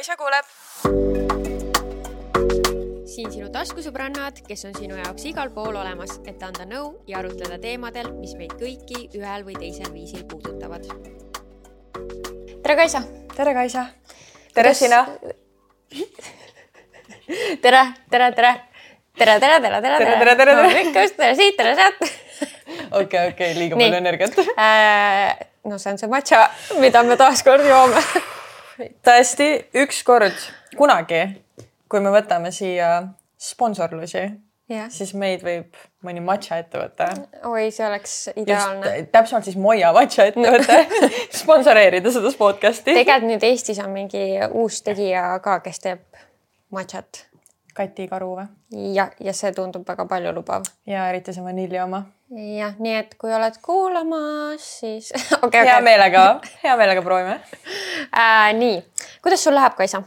Kaisa kuuleb. siin sinu taskusõbrannad, kes on sinu jaoks igal pool olemas, et anda nõu ja arutleda teemadel, mis meid kõiki ühel või teisel viisil puudutavad. tere, Kaisa. tere, Kaisa. tere, sina. tere, tere, tere tere, tere, tere, tere, tere, tere, tere, tere, hommikust, tere siit, tere sealt. okei, okei, liiga palju energiat äh, no see on see matša, mida me taaskord joome tõesti, ükskord kunagi, kui me võtame siia sponsorlusi, siis meid võib mõni matša ettevõte. oi, see oleks ideaalne. täpsemalt siis Moia matša ettevõte sponsoreerida seda podcast'i. tegelikult nüüd Eestis on mingi uus tegija ka, kes teeb matšat. Kati Karu või? ja, ja see tundub väga paljulubav. ja eriti see vanilji oma jah, nii et kui oled kuulamas, siis okay,. Okay. hea meelega, hea meelega proovime äh,. nii, kuidas sul läheb, Kaisa?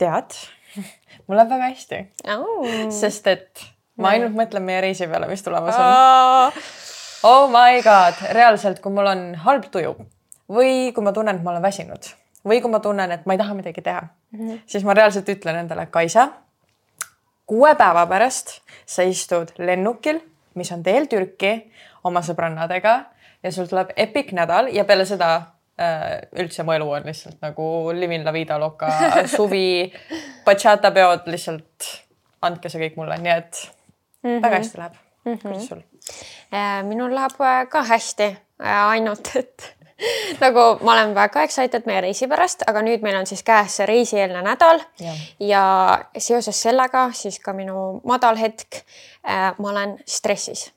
tead, mul läheb väga hästi oh.. sest et ma ainult mõtlen meie reisi peale, mis tulemas on oh.. oh my god, reaalselt, kui mul on halb tuju või kui ma tunnen, et ma olen väsinud või kui ma tunnen, et ma ei taha midagi teha mm, -hmm. siis ma reaalselt ütlen endale, Kaisa, kuue päeva pärast sa istud lennukil mis on teel Türki oma sõbrannadega ja sul tuleb epic nädal ja peale seda äh, üldse mu elu on lihtsalt nagu livin la vida loca, suvi, bachata peod, lihtsalt andke see kõik mulle, nii et mm -hmm. väga hästi läheb mm. -hmm. kuidas sul äh,? minul läheb äh, ka hästi ainult et nagu ma olen väga excited meie reisi pärast, aga nüüd meil on siis käes see reisieelne nädal ja, ja seoses sellega siis ka minu madal hetk äh,. ma olen stressis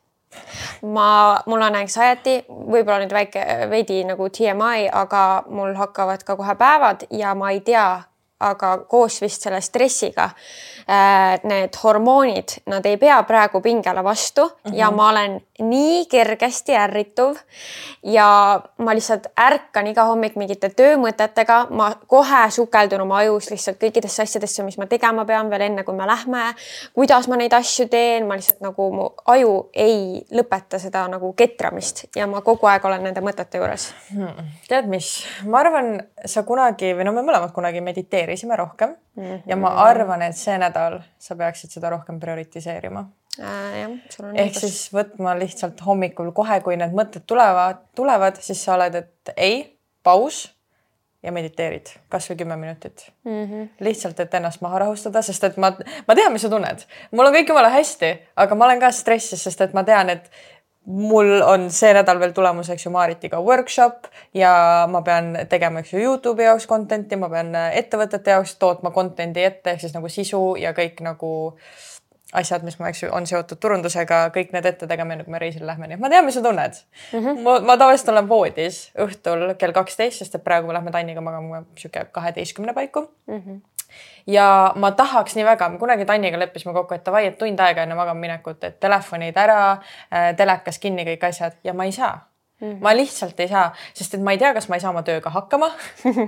ma, mul on anxiety, võib-olla nüüd väike veidi nagu TMI, aga mul hakkavad ka kohe päevad ja ma ei tea, aga koos vist selle stressiga äh, need hormoonid, nad ei pea praegu pingele vastu mm -hmm. ja ma olen nii kergesti ärrituv ja ma lihtsalt ärkan iga hommik mingite töömõtetega, ma kohe sukeldun oma ajus lihtsalt kõikidesse asjadesse, mis ma tegema pean veel enne, kui me lähme. kuidas ma neid asju teen, ma lihtsalt nagu mu aju ei lõpeta seda nagu ketramist ja ma kogu aeg olen nende mõtete juures hmm.. tead, mis, ma arvan, sa kunagi või no me mõlemad kunagi mediteerisime rohkem mm -hmm. ja ma arvan, et see nädal sa peaksid seda rohkem prioritiseerima äh,. jah, sul on ehk siis võtma lihtsalt hommikul kohe, kui need mõtted tulevad, tulevad, siis sa oled, et ei, paus ja mediteerid kasvõi kümme minutit mm. -hmm. lihtsalt, et ennast maha rahustada, sest et ma, ma tean, mis sa tunned, mul on kõik jumala hästi, aga ma olen ka stressis, sest et ma tean, et mul on see nädal veel tulemuseks ju Maaritiga workshop ja ma pean tegema, eks ju, Youtube'i jaoks content'i, ma pean ettevõtete jaoks tootma content'i ette ehk siis nagu sisu ja kõik nagu äh, asjad, mis ma, eks ju, on seotud turundusega, kõik need ette tegema, enne kui me reisile lähme, nii et ma tean, mis sa tunned mm. -hmm. ma, ma tavaliselt olen voodis õhtul kell kaksteist, sest et praegu me lähme Tanniga magama sihuke kaheteistkümne paiku mm. -hmm. Ja ma tahaks nii väga, me kunagi Tanniga leppisime kokku, et davai, et tund aega enne magama minekut, et telefonid ära, äh, telekas kinni, kõik asjad ja ma ei saa Mm -hmm. ma lihtsalt ei saa, sest et ma ei tea, kas ma ei saa oma tööga hakkama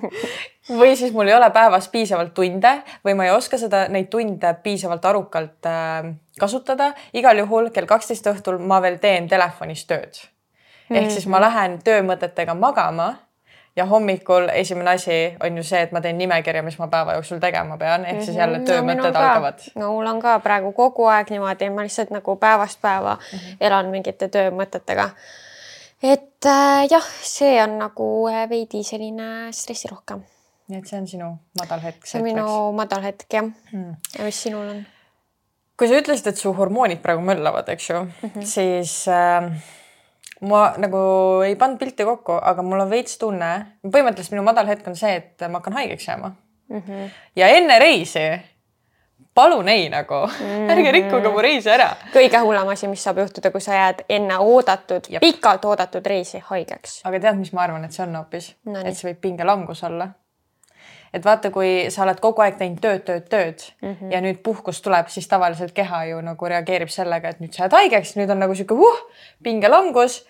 või siis mul ei ole päevas piisavalt tunde või ma ei oska seda, neid tunde piisavalt arukalt äh, kasutada. igal juhul kell kaksteist õhtul ma veel teen telefonis tööd. ehk mm -hmm. siis ma mhm. lähen töömõtetega magama ja hommikul esimene asi on ju see, et ma teen nimekirja, mis ma päeva jooksul tegema pean, ehk siis jälle mhm. töömõtted no, algavad. no mul on ka praegu kogu aeg niimoodi, ma lihtsalt nagu päevast päeva mm -hmm. elan mingite töömõtetega et äh, jah, see on nagu äh, veidi selline stressirohkem. nii et see on sinu madal hetk? see on minu madal hetk jah hmm.. ja mis sinul on? kui sa ütlesid, et su hormoonid praegu möllavad, eks ju mm, -hmm. siis äh, ma nagu ei pannud pilti kokku, aga mul on veits tunne, põhimõtteliselt minu madal hetk on see, et ma hakkan haigeks jääma mm. -hmm. ja enne reisi palun ei nagu mm, -hmm. ärge rikkuge mu reisi ära. kõige hullem asi, mis saab juhtuda, kui sa jääd enne oodatud, pikalt oodatud reisi haigeks. aga tead, mis ma arvan, et see on hoopis no,, et see võib pingelangus olla. et vaata, kui sa oled kogu aeg teinud tööd, tööd, tööd mm -hmm. ja nüüd puhkus tuleb, siis tavaliselt keha ju nagu reageerib sellega, et nüüd sa jääd haigeks, nüüd on nagu sihuke uh, pingelangus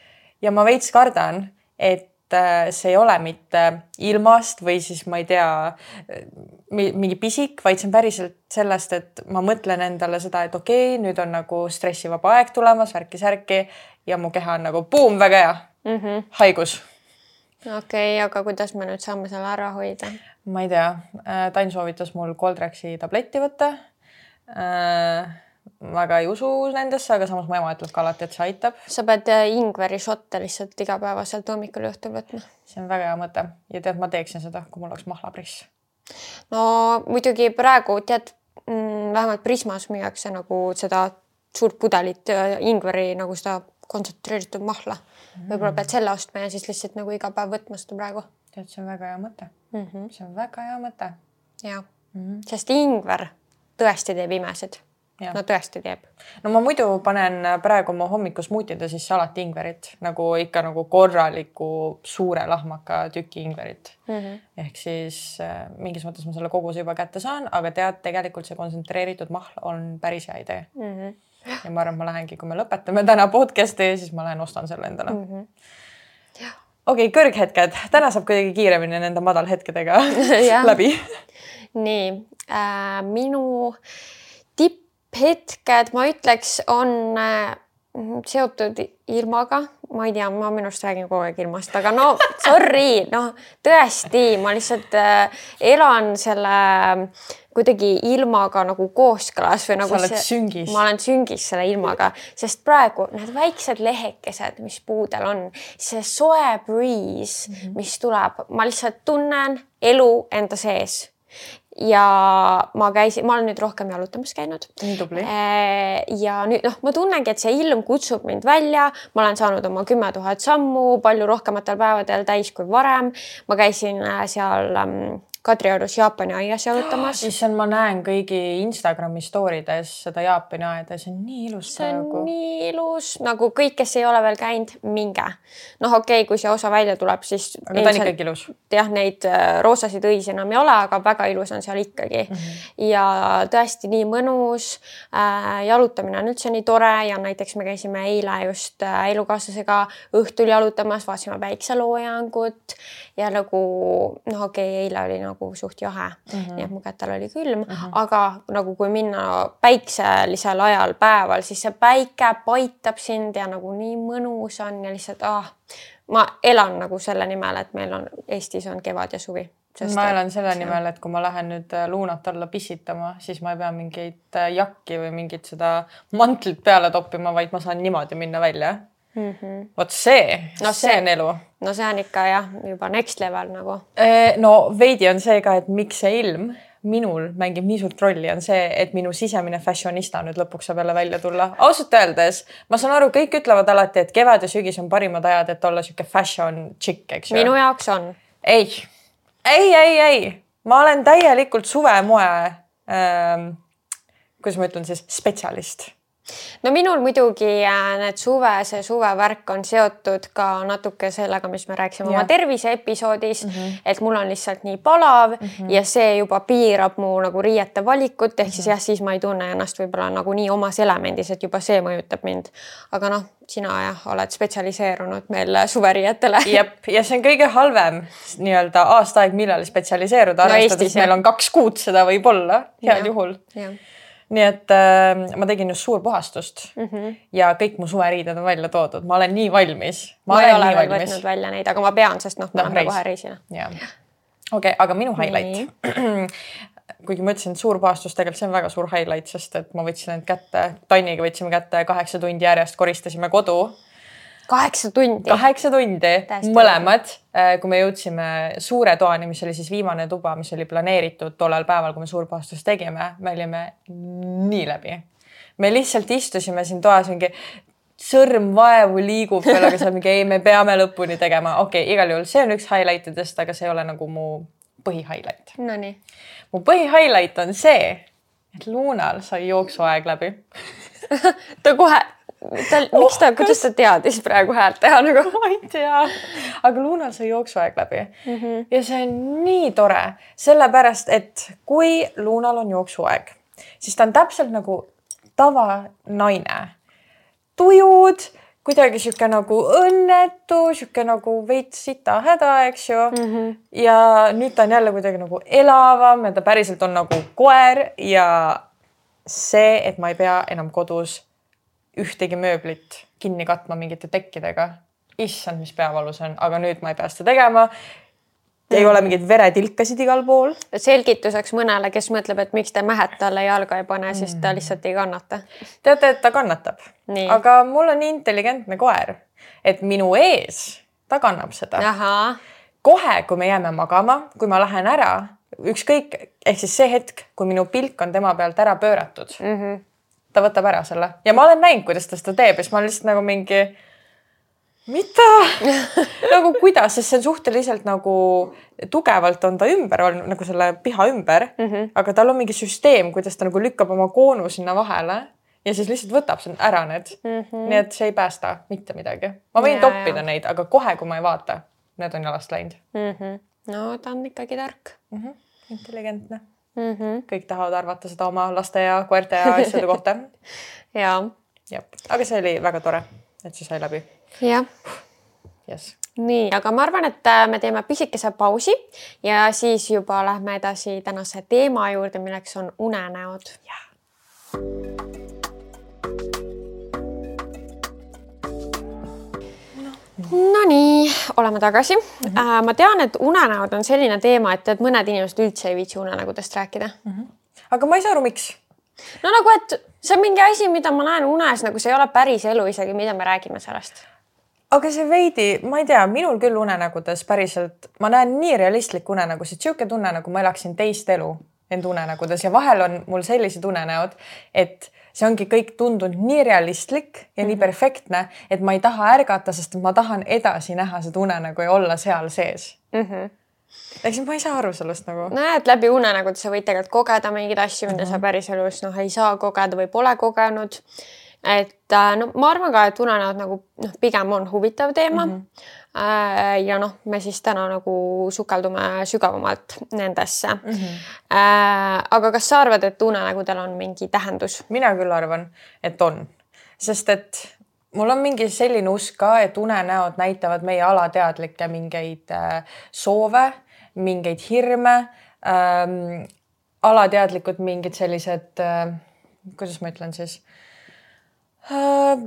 ja ma veits kardan, et Äh, see ei ole mitte ilmast või siis ma ei tea, mingi pisik, vaid see on päriselt sellest, et ma mõtlen endale seda, et okei okay,, nüüd on nagu stressivaba aeg tulemas, värki-särki ja mu keha on nagu buum, väga hea mm, -hmm. haigus. okei okay,, aga kuidas me nüüd saame selle ära hoida? ma ei tea, Tain soovitas mul Coldrexi tabletti võtta väga ei usu nendesse, aga samas mu ema ütleb ka alati, et see aitab. sa pead ingveri šotte lihtsalt igapäevaselt hommikul ja õhtul võtma. see on väga hea mõte ja tead, ma teeksin seda, kui mul oleks mahlapriss. no muidugi praegu tead, mm, vähemalt Prismas müüakse nagu seda suurt pudelit ingveri nagu seda kontsentreeritud mahla mm.. võib-olla pead selle ostma ja siis lihtsalt nagu iga päev võtma seda praegu. tead, see on väga hea mõte mm. -hmm. see on väga hea mõte. jah mm -hmm., sest ingver tõesti teeb imesid Ja. No tõesti teeb. no ma muidu panen praegu oma hommikusmuutide sisse alati ingverit nagu ikka nagu korraliku suure lahmaka tüki ingverit mm. -hmm. ehk siis äh, mingis mõttes ma selle koguse juba kätte saan, aga tead, tegelikult see kontsentreeritud mahl on päris hea idee mm. -hmm. ja ma arvan, et ma lähengi, kui me lõpetame täna podcast'i, siis ma lähen ostan selle endale mm. -hmm okei okay,, kõrghetked, täna saab kuidagi kiiremini nende madalhetkedega läbi nii äh,, minu tipp hetked, ma ütleks, on äh, seotud ilmaga, ma ei tea, ma minu arust räägin kogu aeg ilmast, aga no sorry, noh tõesti, ma lihtsalt äh, elan selle kuidagi ilmaga nagu kooskõlas või nagu. sa oled see, süngis. ma olen süngis selle ilmaga, sest praegu need väiksed lehekesed, mis puudel on, see soe breeze mm, -hmm. mis tuleb, ma lihtsalt tunnen elu enda sees ja ma käisin, ma olen nüüd rohkem jalutamas käinud. nii tubli. Äh, ja nüüd noh, ma tunnengi, et see ilm kutsub mind välja, ma olen saanud oma kümme tuhat sammu palju rohkematel päevadel täis kui varem. ma käisin äh, seal ähm, Kadriorus Jaapani aias jalutamas. issand, ma näen kõigi Instagrami story des seda Jaapani aeda, see on nii ilus. see on praegu. nii ilus, nagu kõik, kes ei ole veel käinud, minge. noh, okei okay,, kui see osa välja tuleb, siis. aga ta on ikkagi ilus. jah, neid äh, roosasid õisi enam ei ole, aga väga ilus on seal ikkagi mm. -hmm. ja tõesti nii mõnus äh,. jalutamine on üldse nii tore ja näiteks me käisime eile just äh, elukaaslasega õhtul jalutamas, vaatasime päikseloojangut ja nagu noh, okei okay,, eile oli nagu suht jahe mm, -hmm. nii et mu kätel oli külm mm, -hmm. aga nagu kui minna päikselisel ajal päeval, siis see päike paitab sind ja nagu nii mõnus on ja lihtsalt ah, ma elan nagu selle nimel, et meil on Eestis on kevad ja suvi. ma elan selle nimel, et kui ma lähen nüüd äh, luunat alla pissitama, siis ma ei pea mingeid äh, jakki või mingit seda mantlit peale toppima, vaid ma saan niimoodi minna välja mm -hmm.. vot see no, see, see on elu. no see on ikka jah, juba next level nagu. no veidi on see ka, et miks see ilm minul mängib nii suurt rolli, on see, et minu sisemine fashionista nüüd lõpuks saab jälle välja tulla. ausalt öeldes ma saan aru, kõik ütlevad alati, et kevad ja sügis on parimad ajad, et olla sihuke fashion chick, eks ju. minu jaoks on. ei, ei, ei, ei, ma olen täielikult suvemoe ähm,, kuidas ma ütlen siis, spetsialist no minul muidugi äh, need suve, see suvevärk on seotud ka natuke sellega, mis me rääkisime ja. oma tervise episoodis mm, -hmm. et mul on lihtsalt nii palav mm -hmm. ja see juba piirab mu nagu riiete valikut, ehk mm -hmm. siis mhm. jah, siis ma ei tunne ennast võib-olla nagu nii omas elemendis, et juba see mõjutab mind. aga noh, sina jah, oled spetsialiseerunud meil suveriietele. jep, ja see on kõige halvem nii-öelda aastaaeg, millal spetsialiseeruda, arvestades no, meil on kaks kuud seda võib-olla heal ja. juhul ja nii et äh, ma tegin just suurpuhastust mm -hmm. ja kõik mu suveriided on välja toodud, ma olen nii valmis. ma ei ole veel võtnud välja neid, aga ma pean, sest noh, me no, oleme kohe reisile. okei aga minu highlight kuigi ma ütlesin, et suurpuhastus tegelikult see on väga suur highlight, sest et ma võtsin end kätte, Tanniga võtsime kätte kaheksa tundi järjest, koristasime kodu kaheksa tundi. kaheksa tundi, mõlemad, äh, kui me jõudsime suure toani, mis oli siis viimane tuba, mis oli planeeritud tollel päeval, kui me suurpuhastust tegime, me olime nii läbi. me lihtsalt istusime siin toas mingi sõrm vaevu liigub veel, aga sa mingi ei, me peame lõpuni tegema, okei okay,, igal juhul see on üks highlight idest, aga see ei ole nagu mu põhihighlight. Nonii. mu põhihighlight on see, et Luunal sai jooksuaeg läbi ta kohe tal, miks ta, kuidas ta teadis praegu häält teha nagu? ma ei tea, aga Lunal sai jooksuaeg läbi mm -hmm. ja see on nii tore, sellepärast et kui Lunal on jooksuaeg, siis ta on täpselt nagu tavanaine. tujud, kuidagi sihuke nagu õnnetu, sihuke nagu veits sita häda, eks ju mm. -hmm. ja nüüd ta on jälle kuidagi nagu elavam ja ta päriselt on nagu koer ja see, et ma ei pea enam kodus ühtegi mööblit kinni katma mingite tekkidega. issand, mis peavalus on, aga nüüd ma ei pea seda tegema. ei ole mingeid veretilkasid igal pool. selgituseks mõnele, kes mõtleb, et miks te mähed talle jalga ei pane, siis ta lihtsalt ei kannata. teate, et ta kannatab, aga mul on nii intelligentne koer, et minu ees ta kannab seda. kohe, kui me jääme magama, kui ma lähen ära, ükskõik, ehk siis see hetk, kui minu pilk on tema pealt ära pööratud mm. -hmm. Ta võtab ära selle ja ma olen näinud, kuidas ta seda teeb ja siis ma olen lihtsalt nagu mingi, mida nagu kuidas, sest see on suhteliselt nagu tugevalt on ta ümber olnud nagu selle piha ümber mm, -hmm. aga tal on mingi süsteem, kuidas ta nagu lükkab oma koonu sinna vahele ja siis lihtsalt võtab sind ära need mm. -hmm. nii et see ei päästa mitte midagi. ma võin Ja, toppida ja. neid, aga kohe, kui ma ei vaata, need on jalast läinud no ta on ikkagi tark intelligentne mm. -hmm. kõik tahavad arvata seda oma laste ja koerte ja asjade kohta. ja, jah, aga see oli väga tore, et see sai läbi. jah jess. nii, aga ma arvan, et äh, me teeme pisikese pausi ja siis juba lähme edasi tänase teema juurde, milleks on unenäod. Nonii, oleme tagasi mm. -hmm. ma tean, et unenäod on selline teema, et, et mõned inimesed üldse ei viitsi unenägudest rääkida mm. -hmm. aga ma ei saa aru, miks. no nagu, et see on mingi asi, mida ma näen unes, nagu see ei ole päris elu isegi, mida me räägime sellest. aga see veidi, ma ei tea, minul küll unenägudes päriselt, ma näen nii realistlikke unenägusid, sihuke tunne, nagu ma elaksin teist elu enda unenägudes ja vahel on mul sellised unenäod, et see ongi kõik tundunud nii realistlik ja mm -hmm. nii perfektne, et ma ei taha ärgata, sest ma tahan edasi näha seda unenägu ja olla seal sees mm. -hmm. ehk siis ma ei saa aru sellest nagu. nojah, et läbi unenägude sa võid tegelikult kogeda mingeid asju, mida sa päriselus noh, ei saa kogeda või pole kogenud. et äh, no ma arvan ka, et unenäod nagu noh, pigem on huvitav teema mm. -hmm. Ja noh, me siis täna nagu sukeldume sügavamalt nendesse mm. -hmm. aga kas sa arvad, et unenägudel on mingi tähendus? mina küll arvan, et on, sest et mul on mingi selline usk ka, et unenäod näitavad meie alateadlikke mingeid äh, soove, mingeid hirme ähm,, alateadlikud mingid sellised äh,, kuidas ma ütlen siis äh,,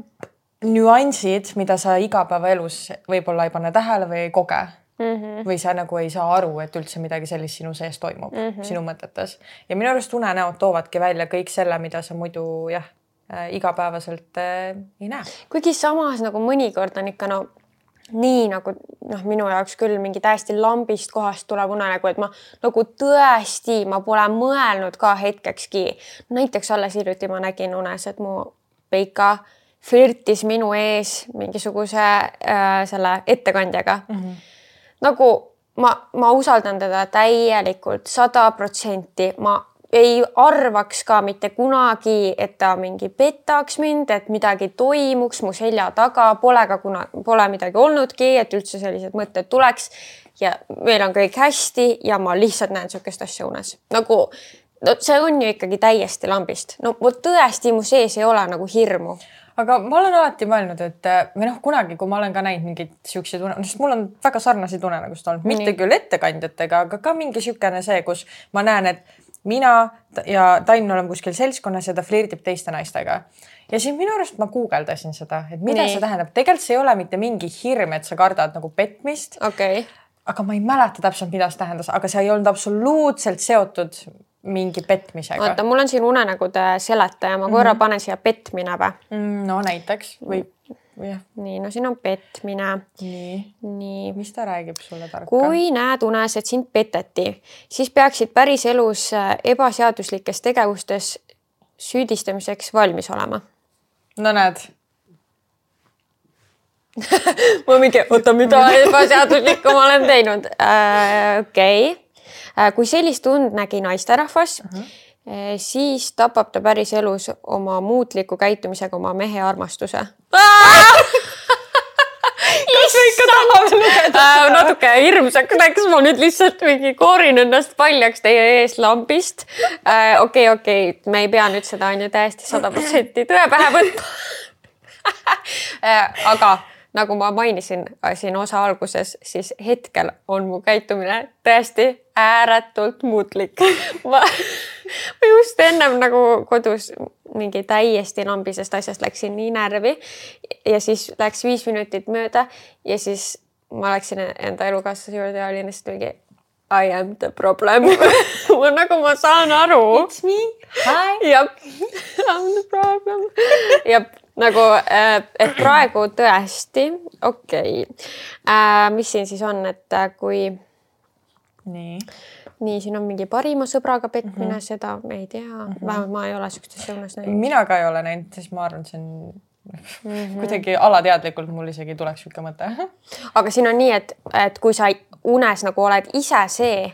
nüansid, mida sa igapäevaelus võib-olla ei pane tähele või ei koge mm. -hmm. või sa nagu ei saa aru, et üldse midagi sellist sinu sees toimub mm, -hmm. sinu mõtetes ja minu arust unenäod toovadki välja kõik selle, mida sa muidu jah äh,, igapäevaselt äh, ei näe. kuigi samas nagu mõnikord on ikka no nii nagu noh, minu jaoks küll mingi täiesti lambist kohast tulev unenägu, et ma nagu tõesti, ma pole mõelnud ka hetkekski. näiteks alles hiljuti ma nägin unes, et mu Peika flirtis minu ees mingisuguse äh, selle ettekandjaga mm. -hmm. nagu ma, ma usaldan teda täielikult sada protsenti, ma ei arvaks ka mitte kunagi, et ta mingi petaks mind, et midagi toimuks mu selja taga, pole ka kuna, pole midagi olnudki, et üldse sellised mõtted tuleks. ja meil on kõik hästi ja ma lihtsalt näen niisugust asja unes nagu no see on ju ikkagi täiesti lambist, no vot tõesti mu sees ei ole nagu hirmu aga ma olen alati mõelnud, et äh, või noh, kunagi, kui ma olen ka näinud mingeid siukseid une, sest mul on väga sarnaseid unenägusid olnud, mitte küll ettekandjatega, aga ka mingi siukene see, kus ma näen, et mina ja Tainn oleme kuskil seltskonnas ja ta flirdib teiste naistega. ja siis minu arust ma guugeldasin seda, et mida Nii. Nii. see tähendab, tegelikult see ei ole mitte mingi hirm, et sa kardad nagu petmist, okay., aga ma ei mäleta täpselt, mida see tähendas, aga see ei olnud absoluutselt seotud mingi petmisega oota, mul on siin unenägude seletaja, ma korra panen siia petmine või? mm,. no näiteks või, või jah, nii, no siin on petmine, nii, nii. mis ta räägib sulle tarka? kui näed unes, et sind peteti, siis peaksid päriselus äh, ebaseaduslikes tegevustes süüdistamiseks valmis olema. no näed ma mingi, oota, mida ebaseaduslikku ma olen teinud äh,? okei okay., kui sellist und nägi naisterahvas uh, -huh. siis tapab ta päriselus oma muutliku käitumisega oma mehe armastuse. kas me ikka tahame lugeda? Äh, natuke hirmsaks läks, ma nüüd lihtsalt mingi koorin ennast paljaks teie ees lambist. okei, okei, me ei pea nüüd seda on ju täiesti sada protsenti tõe pähe võtma. aga nagu ma mainisin äh, siin osa alguses, siis hetkel on mu käitumine tõesti ääretult muutlik. ma ma just ennem nagu kodus mingi täiesti lambisest asjast läksin nii närvi ja siis läks viis minutit mööda ja siis ma läksin enda elukaaslase juurde ja olin lihtsalt mingi I am the problem ma nagu ma saan aru. It's me, hi. jah, I am the problem. jah, nagu, äh, et praegu tõesti, okei okay.. mis siin siis on, et kui. nii nii, siin on mingi parima sõbraga petmine mm, -hmm. seda me ei tea mm, -hmm. vähemalt ma ei ole siukest õunes näinud. mina ka ei ole näinud, siis ma arvan, et see on mm -hmm. kuidagi alateadlikult mul isegi tuleks sihuke mõte. aga siin on nii, et, et kui sa unes nagu oled ise see,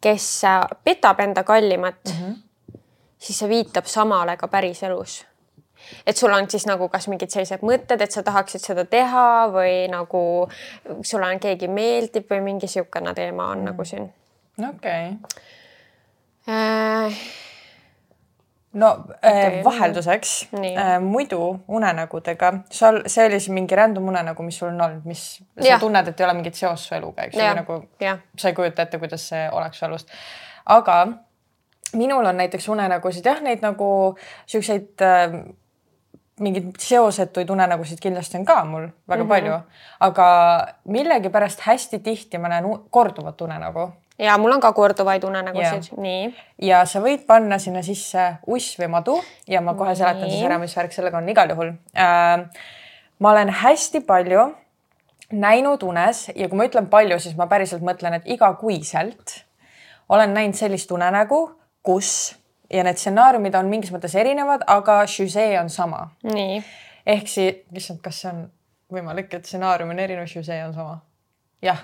kes petab enda kallimat mm, -hmm. siis see viitab samale ka päriselus et sul on siis nagu kas mingid sellised mõtted, et sa tahaksid seda teha või nagu sulle on keegi meeldib või mingi niisugune teema on mm. nagu siin okei okay. äh,. no okay. äh, vahelduseks äh, muidu unenägudega, seal, see oli siis mingi random unenägu, mis sul on olnud, mis sa ja. tunned, et ei ole mingit seost su eluga, eks ju, nagu ja. sa ei kujuta ette, kuidas see oleks su elust. aga minul on näiteks unenägusid jah, neid nagu siukseid äh, mingeid seosetuid unenägusid kindlasti on ka mul väga mm -hmm. palju, aga millegipärast hästi tihti ma näen korduvat unenägu ja mul on ka korduvaid unenägusid, nii. ja sa võid panna sinna sisse uss või madu ja ma kohe seletan siis ära, mis värk sellega on igal juhul äh,. ma olen hästi palju näinud unes ja kui ma ütlen palju, siis ma päriselt mõtlen, et igakuiselt olen näinud sellist unenägu, kus ja need stsenaariumid on mingis mõttes erinevad, aga žüsee on sama. ehk siis, issand, kas see on võimalik, et stsenaarium on erinev, žüsee on sama? jah,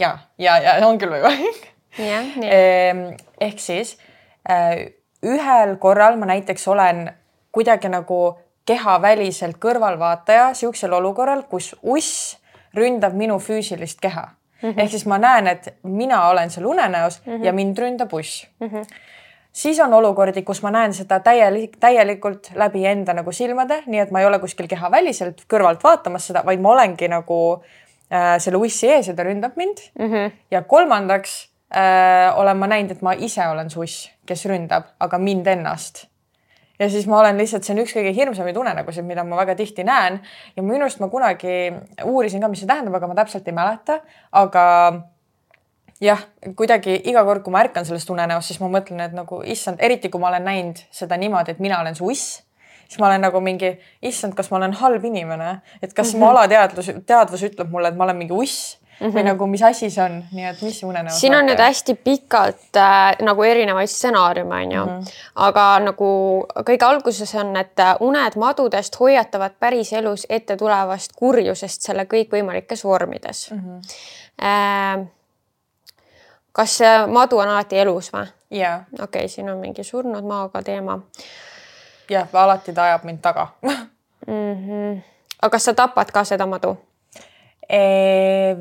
ja, ja, ja on küll võimalik Ehm, ehk siis äh, ühel korral ma näiteks olen kuidagi nagu kehaväliselt kõrvalvaataja siuksel olukorral, kus uss ründab minu füüsilist keha mm. -hmm. ehk siis ma näen, et mina olen seal unenäos mm -hmm. ja mind ründab uss mm. -hmm. Siis on olukordi, kus ma näen seda täielik, täielikult läbi enda nagu silmade, nii et ma ei ole kuskil kehaväliselt kõrvalt vaatamas seda, vaid ma olengi nagu äh, selle ussi ees ja ta ründab mind mm. -hmm. ja kolmandaks äh, olen ma näinud, et ma ise olen suss, kes ründab, aga mind ennast. ja siis ma olen lihtsalt, see on üks kõige hirmsamaid unenägusid, mida ma väga tihti näen ja minu arust ma kunagi uurisin ka, mis see tähendab, aga ma täpselt ei mäleta, aga jah, kuidagi iga kord, kui ma ärkan sellest unenäost, siis ma mõtlen, et nagu issand, eriti kui ma olen näinud seda niimoodi, et mina olen suss siis ma olen nagu mingi, issand, kas ma olen halb inimene, et kas mm -hmm. mu alateadvus, teadvus ütleb mulle, et ma olen mingi uss mm -hmm. või nagu, mis asi see on, nii et mis unenäos. siin on nüüd hästi pikalt äh, nagu erinevaid stsenaariume on ju mm, -hmm. aga nagu kõige alguses on, et äh, uned madudest hoiatavad päriselus ette tulevast kurjusest selle kõikvõimalikes vormides mm. -hmm. Äh, kas madu on alati elus või? jaa. okei okay,, siin on mingi surnud maaga teema. jah, alati ta ajab mind taga mm. -hmm. aga kas sa tapad ka seda madu?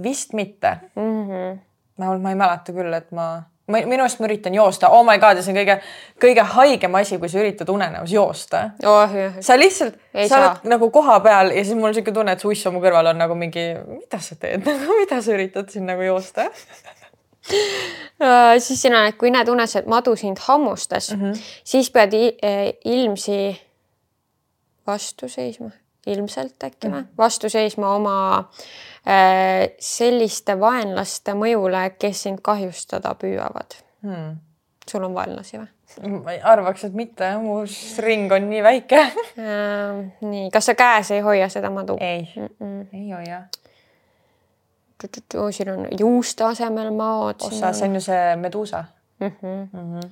vist mitte mm. -hmm. vähemalt ma ei mäleta küll, et ma, ma minu arust ma üritan joosta, oh my god, see on kõige, kõige haigem asi, kui sa üritad unenäos joosta oh,. sa lihtsalt, sa saa. oled nagu koha peal ja siis mul on niisugune tunne, et su uss mu kõrval on nagu mingi, mida sa teed mida sa üritad siin nagu joosta siis sina, kui näed unes, et madu sind hammustas mm, -hmm. siis pead eh, ilmsi vastu seisma ilmselt äkki või, vastu seisma oma äh, selliste vaenlaste mõjule, kes sind kahjustada püüavad hmm.. sul on vaenlasi või? ma arvaks, et mitte, mu ring on nii väike äh,. nii, kas sa käes ei hoia seda madu? ei mm, -mm. ei hoia. Siin on juuste asemel maod. ossa, see on ju see meduusa mm. -hmm. Mm -hmm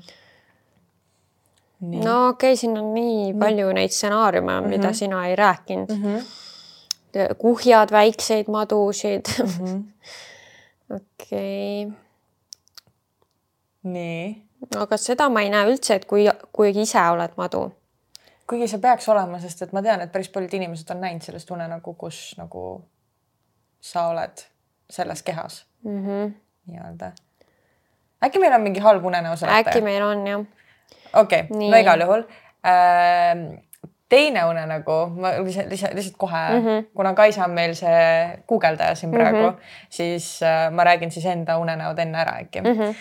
no okei okay,, siin on nii palju neid stsenaariume mm, -hmm. mida sina ei rääkinud mm. -hmm. kuhjad, väikseid madusid mm. -hmm. okei okay.. nii. aga seda ma ei näe üldse, et kui, kui ise oled madu. kuigi see peaks olema, sest et ma tean, et päris paljud inimesed on näinud sellist unenägu, kus nagu sa oled selles kehas mm -hmm. nii-öelda. äkki meil on mingi halb unenäo seletaja? äkki meil on jah okei okay., no igal juhul äh, teine unenägu, ma lihtsalt, lihtsalt, lihtsalt kohe mm, -hmm. kuna Kaisa on meil see guugeldaja siin praegu mm, -hmm. siis äh, ma räägin siis enda unenäod enne ära äkki mm. -hmm.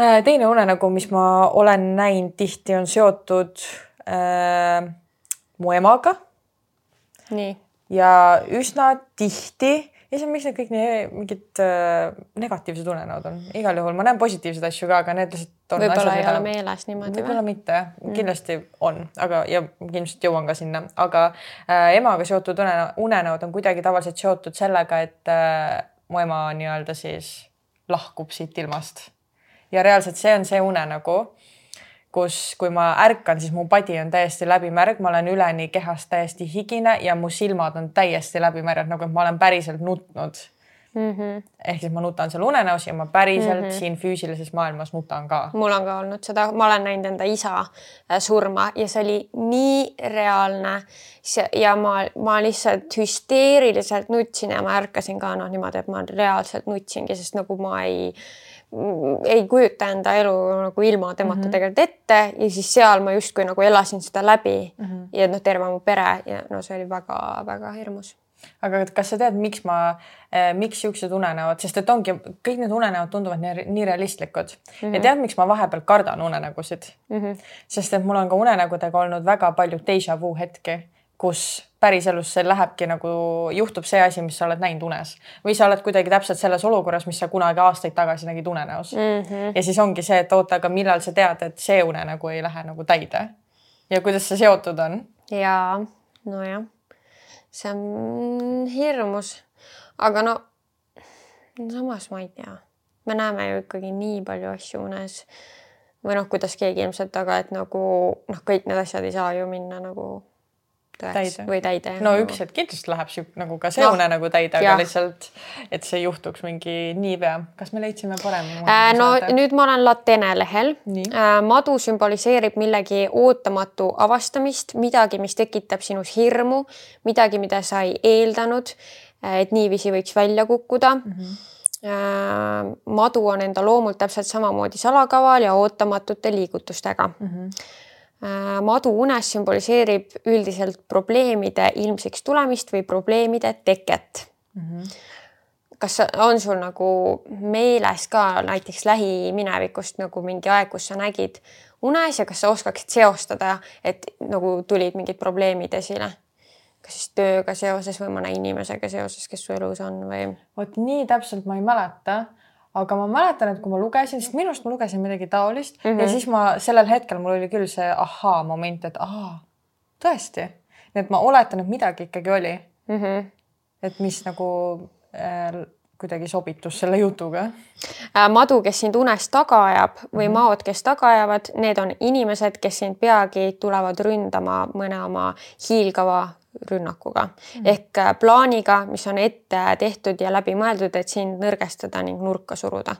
Äh, teine unenägu, mis ma olen näinud tihti, on seotud äh, mu emaga. nii. ja üsna tihti ei saa, miks need kõik nii mingid äh, negatiivsed unenäod on, igal juhul ma näen positiivseid asju ka, aga need lihtsalt on võib-olla ei ole meeles niimoodi või? võib-olla mitte mm., kindlasti on, aga ja ilmselt jõuan ka sinna, aga äh, emaga seotud unenäod on kuidagi tavaliselt seotud sellega, et äh, mu ema nii-öelda siis lahkub siit ilmast. ja reaalselt see on see unenägu kus, kui ma ärkan, siis mu padi on täiesti läbimärg, ma olen üleni kehast täiesti higine ja mu silmad on täiesti läbimärjad, nagu ma olen päriselt nutnud mm. -hmm. ehk siis ma nutan seal unenäos ja ma päriselt mm -hmm. siin füüsilises maailmas nutan ka. mul on ka olnud seda, ma olen näinud enda isa äh, surma ja see oli nii reaalne. ja ma, ma lihtsalt hüsteeriliselt nutsin ja ma ärkasin ka noh, niimoodi, et ma reaalselt nutsingi, sest nagu ma ei ei kujuta enda elu nagu ilma temata mm -hmm. tegelikult ette ja siis seal ma justkui nagu elasin seda läbi mm -hmm. ja noh, terve mu pere ja no see oli väga-väga hirmus. aga kas sa tead, miks ma eh,, miks siuksed unenäod, sest et ongi kõik need unenäod tunduvad nii, nii realistlikud mm -hmm. ja tead, miks ma vahepeal kardan unenägusid mm? -hmm. sest et mul on ka unenägudega olnud väga palju déjà vu hetki kus päriselus see lähebki nagu, juhtub see asi, mis sa oled näinud unes. või sa oled kuidagi täpselt selles olukorras, mis sa kunagi aastaid tagasi nägid unenäos mm. -hmm. ja siis ongi see, et oota, aga millal sa tead, et see unenägu ei lähe nagu täide? ja kuidas see seotud on? ja nojah, see on hirmus, aga no samas ma ei tea, me näeme ju ikkagi nii palju asju unes. Või noh, kuidas keegi ilmselt, aga et nagu noh, kõik need asjad ei saa ju minna nagu tõeks täide. või täide. no üks hetk kindlasti läheb sihuke nagu ka see no, unenägu täide, aga lihtsalt, et see juhtuks mingi niipea. kas me leidsime parema äh,? no saate? nüüd ma olen Latene lehel. Äh, madu sümboliseerib millegi ootamatu avastamist, midagi, mis tekitab sinus hirmu, midagi, mida sa ei eeldanud, äh, et niiviisi võiks välja kukkuda mm. -hmm madu on enda loomult täpselt samamoodi salakaval ja ootamatute liigutustega mm. -hmm madu unes sümboliseerib üldiselt probleemide ilmsiks tulemist või probleemide teket mm. -hmm. kas on sul nagu meeles ka näiteks lähiminevikust nagu mingi aeg, kus sa nägid unes ja kas sa oskaksid seostada, et nagu tulid mingid probleemid esile? kas siis tööga seoses või mõne inimesega seoses, kes su elus on või? vot nii täpselt ma ei mäleta aga ma mäletan, et kui ma lugesin, sest minu arust ma lugesin midagi taolist mm -hmm. ja siis ma sellel hetkel mul oli küll see ahaa moment, et aa, tõesti. nii et ma oletan, et midagi ikkagi oli mm. -hmm. et mis nagu äh, kuidagi sobitus selle jutuga äh,. madu, kes sind unes taga ajab või mm -hmm. maod, kes taga ajavad, need on inimesed, kes sind peagi tulevad ründama mõne oma hiilgava rünnakuga mm. ehk äh, plaaniga, mis on ette tehtud ja läbimõeldud, et sind nõrgestada ning nurka suruda.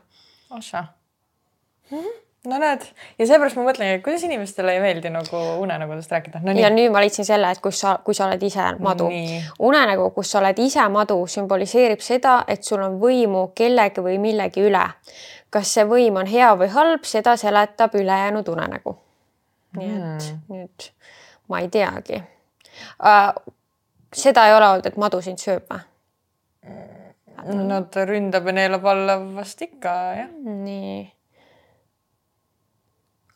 ossa mm. -hmm no näed ja seepärast ma mõtlengi, et kuidas inimestele ei meeldi nagu unenägudest rääkida no,. ja nüüd ma leidsin selle, et kus sa, kui sa oled ise madu. unenägu, kus sa oled ise madu, sümboliseerib seda, et sul on võimu kellegi või millegi üle. kas see võim on hea või halb, seda seletab ülejäänud unenägu. nii et mm. nüüd ma ei teagi. Seda ei ole olnud, et madu sind sööb või? no ta ründab ja neelab alla vast ikka jah. nii.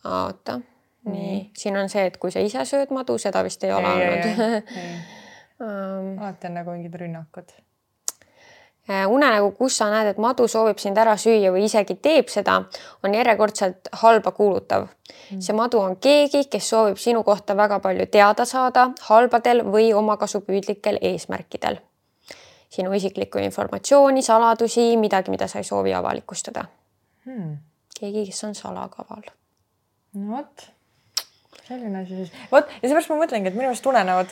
oota, nii, siin on see, et kui sa ise sööd madu, seda vist ei ole ei, olnud. alati on nagu mingid rünnakud Äh, unenägu, kus sa näed, et madu soovib sind ära süüa või isegi teeb seda, on järjekordselt halba kuulutav mm.. see madu on keegi, kes soovib sinu kohta väga palju teada saada halbadel või omakasupüüdlikel eesmärkidel. sinu isiklikku informatsiooni, saladusi, midagi, mida sa ei soovi avalikustada hmm.. keegi, kes on salakaval. no vot, selline asi siis. vot ja seepärast ma mõtlengi, et minu arust unenäod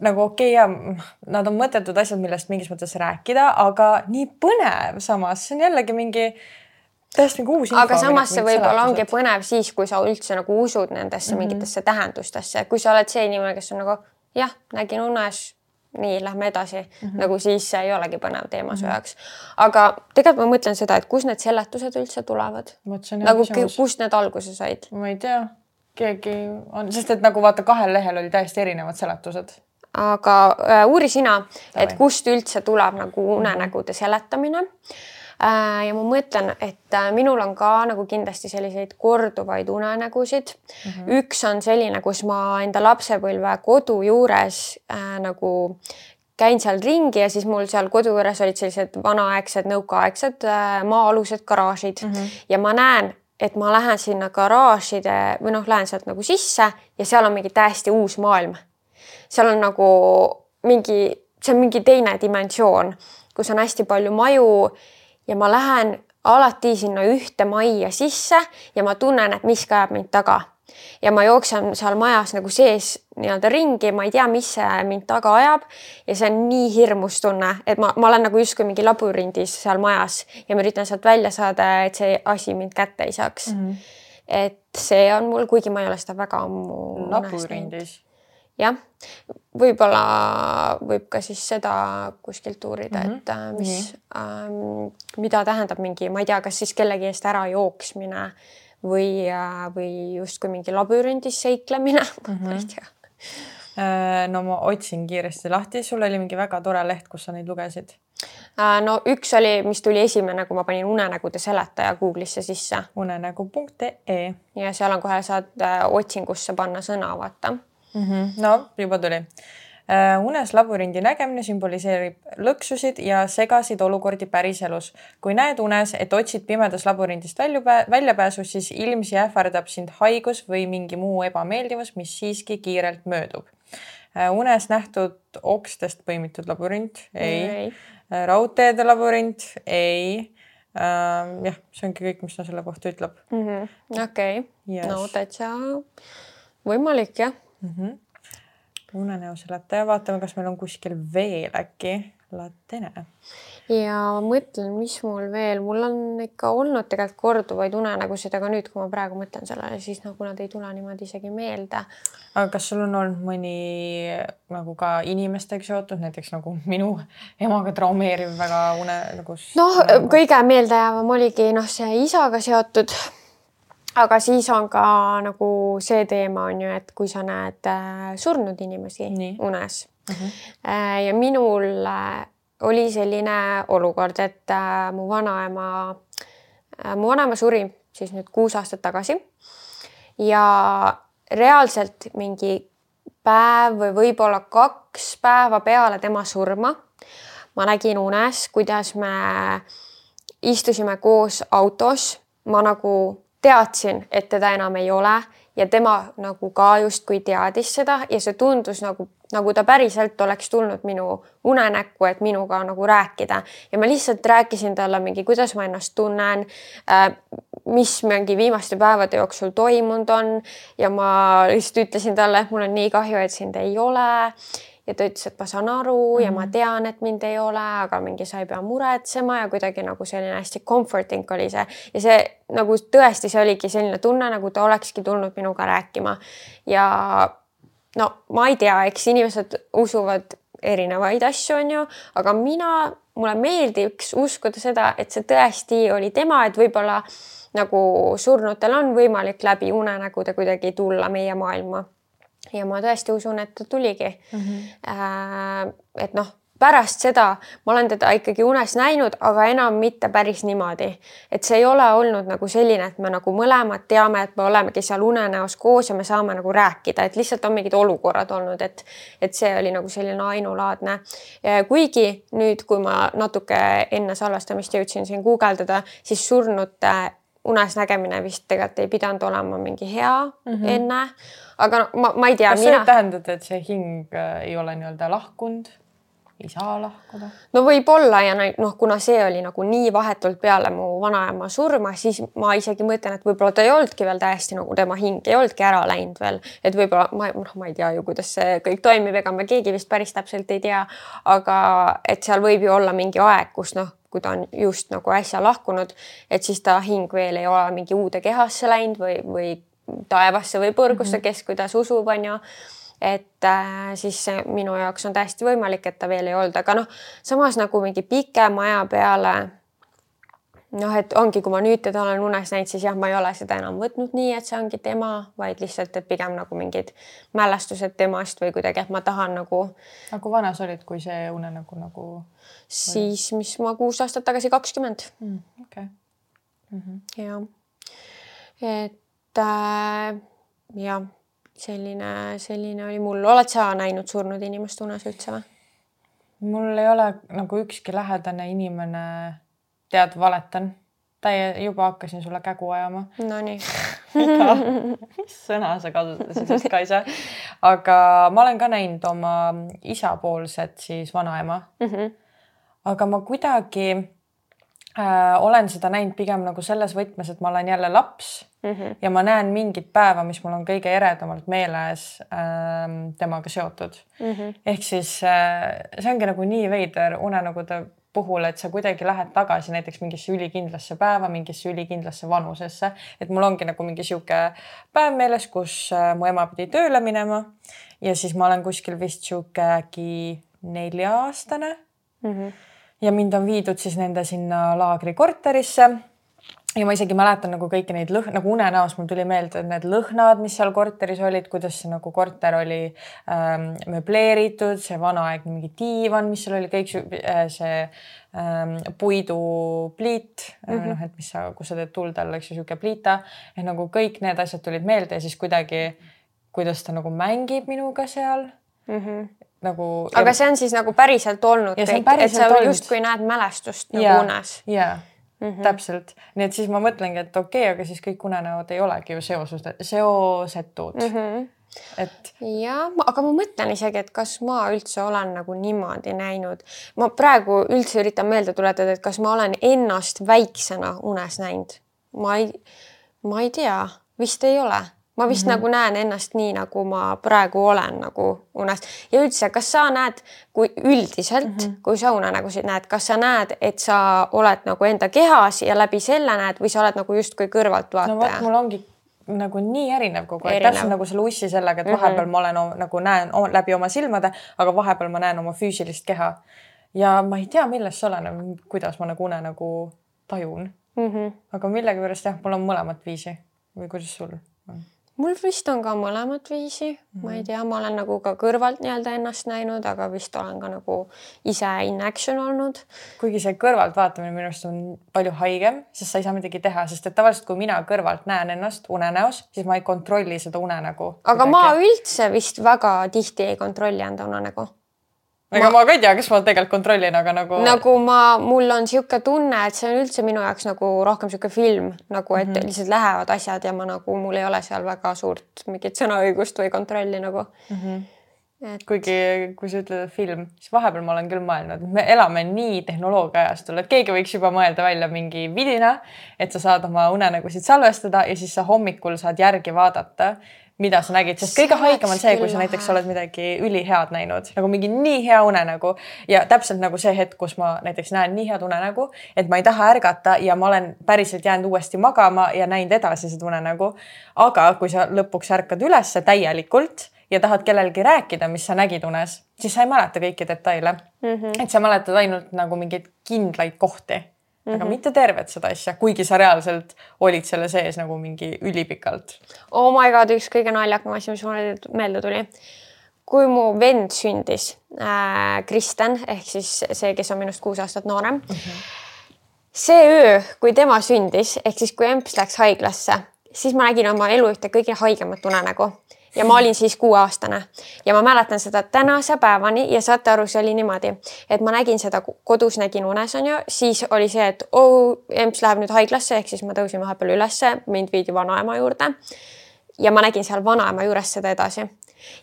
nagu okei okay, ja nad on mõttetud asjad, millest mingis mõttes rääkida, aga nii põnev samas, see on jällegi mingi täiesti nagu uus info. aga samas see võib-olla ongi põnev siis, kui sa üldse nagu usud nendesse mm -hmm. mingitesse tähendustesse, kui sa oled see inimene, kes on nagu jah, nägin unes, nii, lähme edasi mm, -hmm. nagu siis see ei olegi põnev teema su -hmm. jaoks. aga tegelikult ma mõtlen seda, et kust need seletused üldse tulevad. nagu kust need alguse said? ma ei tea, keegi on, sest et nagu vaata, kahel lehel oli täiesti erinevad seletused aga äh, uuri sina, et kust üldse tuleb nagu unenägude seletamine äh,. ja ma mõtlen, et äh, minul on ka nagu kindlasti selliseid korduvaid unenägusid mm. -hmm. üks on selline, kus ma enda lapsepõlve kodu juures äh, nagu käin seal ringi ja siis mul seal kodu juures olid sellised vanaaegsed, nõukaaegsed äh, maa-alused garaažid mm -hmm. ja ma näen, et ma lähen sinna garaažide või noh, lähen sealt nagu sisse ja seal on mingi täiesti uus maailm. Seal on nagu mingi, see on mingi teine dimensioon, kus on hästi palju maju ja ma lähen alati sinna ühte majja sisse ja ma tunnen, et miski ajab mind taga ja ma jooksen seal majas nagu sees nii-öelda ringi, ma ei tea, mis see mind taga ajab ja see on nii hirmus tunne, et ma, ma olen nagu justkui mingi labürindis seal majas ja ma üritan sealt välja saada, et see asi mind kätte ei saaks mm. -hmm. et see on mul, kuigi ma ei ole seda väga ammu. labürindis? Jah, võib-olla võib ka siis seda kuskilt uurida mm, -hmm. et äh, mis mm, -hmm. ähm, mida tähendab mingi, ma ei tea, kas siis kellegi eest ära jooksmine või, äh, või justkui mingi labürindis seiklemine mm, -hmm. ma ei tea äh, no ma otsin kiiresti lahti, sul oli mingi väga tore leht, kus sa neid lugesid. No üks oli, mis tuli esimene, kui ma panin unenägude seletaja Google'isse sisse. unenägu.ee. ja seal on kohe saad otsingusse panna sõna, vaata mm. -hmm. no juba tuli Äh, unes labürindi nägemine sümboliseerib lõksusid ja segasid olukordi päriselus. kui näed unes, et otsid pimedas labürindist väljupää-, väljapääsu, siis ilmsi ähvardab sind haigus või mingi muu ebameeldivus, mis siiski kiirelt möödub. Äh, unes nähtud okstest põimitud labürint, ei, ei.. Äh, raudteede labürint, ei äh,. jah, see ongi kõik, mis ta selle kohta ütleb -hmm.. okei no täitsa võimalik jah mm. -hmm unenäoseletaja, vaatame, kas meil on kuskil veel äkki latene. ja ma mõtlen, mis mul veel, mul on ikka olnud tegelikult korduvaid unenägusid, aga nüüd, kui ma praegu mõtlen sellele, siis nagu nad ei tule niimoodi isegi meelde. aga kas sul on olnud mõni nagu ka inimestega seotud, näiteks nagu minu emaga traumeeriv väga une nagu? noh, kõige meeldejäävam oligi noh, see isaga seotud aga siis on ka nagu see teema on ju, et kui sa näed äh, surnud inimesi Nii. unes uh. Mhm. -huh. ja minul äh, oli selline olukord, et mu vanaema, mu vanaema suri siis nüüd kuus aastat tagasi. ja reaalselt mingi päev või võib-olla kaks päeva peale tema surma ma nägin unes, kuidas me istusime koos autos, ma nagu teadsin, et teda enam ei ole ja tema nagu ka justkui teadis seda ja see tundus nagu, nagu ta päriselt oleks tulnud minu unenäkku, et minuga nagu rääkida. Ja ma lihtsalt rääkisin talle mingi, kuidas ma ennast tunnen äh,, mis mingi viimaste päevade jooksul toimunud on. Ja ma lihtsalt ütlesin talle, et mul on nii kahju, et sind ei ole ja ta ütles, et ma saan aru mm -hmm. ja ma mhm. tean, et mind ei ole, aga mingi sa ei pea muretsema ja kuidagi nagu selline hästi comforting oli see ja see nagu tõesti, see oligi selline tunne, nagu ta olekski tulnud minuga rääkima. ja no ma ei tea, eks inimesed usuvad erinevaid asju, on ju, aga mina, mulle meeldiks uskuda seda, et see tõesti oli tema, et võib-olla nagu surnutel on võimalik läbi unenägude kuidagi tulla meie maailma ja ma tõesti usun, et ta tuligi mm. -hmm. et noh, pärast seda ma olen teda ikkagi unes näinud, aga enam mitte päris niimoodi, et see ei ole olnud nagu selline, et me nagu mõlemad teame, et me olemegi seal unenäos koos ja me saame nagu rääkida, et lihtsalt on mingid olukorrad olnud, et et see oli nagu selline ainulaadne. kuigi nüüd, kui ma natuke enne salvestamist jõudsin siin guugeldada, siis surnute unes nägemine vist tegelikult ei pidanud olema mingi hea mm -hmm. enne. aga no, ma, ma ei tea. kas mina... see võib tähendada, et see hing äh, ei ole nii-öelda lahkunud? ei saa lahkuda? no võib-olla ja noh, kuna see oli nagu nii vahetult peale mu vanaema surma, siis ma isegi mõtlen, et võib-olla ta ei olnudki veel täiesti nagu tema hing ei olnudki ära läinud veel, et võib-olla ma noh, ma ei tea ju, kuidas see kõik toimib, ega me keegi vist päris täpselt ei tea. aga et seal võib ju olla mingi aeg, kus noh kui ta on just nagu äsja lahkunud, et siis ta hing veel ei ole mingi uude kehasse läinud või, või taevasse või põrgusse mm, -hmm. kes kuidas usub, on ju. et äh, siis minu jaoks on täiesti võimalik, et ta veel ei olnud, aga noh, samas nagu mingi pikema aja peale noh, et ongi, kui ma nüüd teda olen unes näinud, siis jah, ma ei ole seda enam võtnud nii, et see ongi tema, vaid lihtsalt, et pigem nagu mingid mälestused temast või kuidagi, et ma tahan nagu. aga kui vana sa olid, kui see unenägu nagu, nagu...? siis, mis ma kuus aastat tagasi, kakskümmend mm,. okei -hmm.. jah, et äh, jah, selline, selline oli mul, oled sa näinud surnud inimest unes üldse või? mul ei ole nagu ükski lähedane inimene, tead, valetan. täie, juba hakkasin sulle kägu ajama. Nonii mis sõna sa kasutasid Kaisa? aga ma olen ka näinud oma isapoolset siis vanaema mm. -hmm. aga ma kuidagi äh, olen seda näinud pigem nagu selles võtmes, et ma olen jälle laps mm -hmm. ja ma näen mingit päeva, mis mul on kõige eredamalt meeles äh, temaga seotud mm. -hmm. ehk siis äh, see ongi nagu nii veider unenägude puhul, et sa kuidagi lähed tagasi näiteks mingisse ülikindlasse päeva, mingisse ülikindlasse vanusesse, et mul ongi nagu mingi sihuke päev meeles, kus äh, mu ema pidi tööle minema ja siis ma olen kuskil vist sihuke äkki nelja-aastane mm. -hmm. ja mind on viidud siis nende sinna laagrikorterisse ja ma isegi mäletan nagu kõiki neid lõhn, nagu unenäos mul tuli meelde need lõhnad, mis seal korteris olid, kuidas see nagu korter oli ähm, möbleeritud, see vanaaegne mingi diivan, mis seal oli, kõik äh, see ähm, puidupliit mm, -hmm. noh, et mis sa, kus sa teed tuld all, eks ju, sihuke pliita. et nagu kõik need asjad tulid meelde ja siis kuidagi, kuidas ta nagu mängib minuga seal mm. -hmm nagu. aga see on siis nagu päriselt olnud justkui näed mälestust nagu ja, unes. jaa Mm -hmm. täpselt, nii et siis ma mõtlengi, et okei okay,, aga siis kõik unenäod ei olegi ju seosus, seosetud mm. -hmm. et. ja, aga ma mõtlen isegi, et kas ma üldse olen nagu niimoodi näinud, ma praegu üldse üritan meelde tuletada, et kas ma olen ennast väiksena unes näinud. ma ei, ma ei tea, vist ei ole ma vist mm -hmm. nagu näen ennast nii, nagu ma praegu olen nagu unes ja üldse, kas sa näed, kui üldiselt mm, -hmm. kui sa unenägusid näed, kas sa näed, et sa oled nagu enda kehas ja läbi selle näed või sa oled nagu justkui kõrvaltvaataja? no vot, mul ongi nagu nii erinev kogu aeg, täpselt nagu selle ussi sellega, et mm -hmm. vahepeal ma olen nagu näen läbi oma silmade, aga vahepeal ma näen oma füüsilist keha. ja ma ei tea, millest see oleneb, kuidas ma nagu unenägu tajun mm. -hmm. aga millegipärast jah, mul on mõlemat viisi või kuidas sul on? Mul vist on ka mõlemat viisi mm, -hmm. ma ei mhm. tea, ma olen nagu ka kõrvalt nii-öelda ennast näinud, aga vist olen ka nagu ise in action olnud. kuigi see kõrvaltvaatamine minu arust on palju haigem, sest sa ei saa midagi teha, sest et tavaliselt, kui mina kõrvalt näen ennast unenäos, siis ma ei kontrolli seda unenägu. aga kuidagi. ma üldse vist väga tihti ei kontrolli enda unenägu ega ma... ma ka ei tea, kas ma tegelikult kontrollin, aga nagu. nagu ma, mul on niisugune tunne, et see on üldse minu jaoks nagu rohkem niisugune film nagu, et mm -hmm. lihtsalt lähevad asjad ja ma nagu, mul ei ole seal väga suurt mingit sõnaõigust või kontrolli nagu mm. -hmm. Et... kuigi, kui sa ütled film, siis vahepeal ma olen küll mõelnud, me elame nii tehnoloogia ajastul, et keegi võiks juba mõelda välja mingi vidina, et sa saad oma unenägusid salvestada ja siis sa hommikul saad järgi vaadata mida sa nägid, sest kõige haigem on see, kui sa näiteks oled midagi ülihead näinud, nagu mingi nii hea unenägu ja täpselt nagu see hetk, kus ma näiteks näen nii head unenägu, et ma ei taha ärgata ja ma olen päriselt jäänud uuesti magama ja näinud edasi seda unenägu. aga kui sa lõpuks ärkad ülesse täielikult ja tahad kellelegi rääkida, mis sa nägid unes, siis sa ei mäleta kõiki detaile mm. -hmm. et sa mäletad ainult nagu mingeid kindlaid kohti mm, -hmm. aga mhm. mitte tervet seda asja, kuigi sa reaalselt olid selle sees nagu mingi ülipikalt. Oh my god, üks kõige naljakam asi, mis mulle meelde tuli. kui mu vend sündis äh,, Kristen ehk siis see, kes on minust kuus aastat noorem mm. -hmm. see öö, kui tema sündis ehk siis kui emps läks haiglasse, siis ma nägin oma elu ühte kõige haigemat unenägu ja ma olin siis kuueaastane. Ja ma mäletan seda tänase päevani ja saate aru, see oli niimoodi, et ma nägin seda kodus, nägin unes onju, siis oli see, et oh, emps läheb nüüd haiglasse, ehk siis ma tõusin vahepeal ülesse, mind viidi vanaema juurde. ja ma nägin seal vanaema juures seda edasi.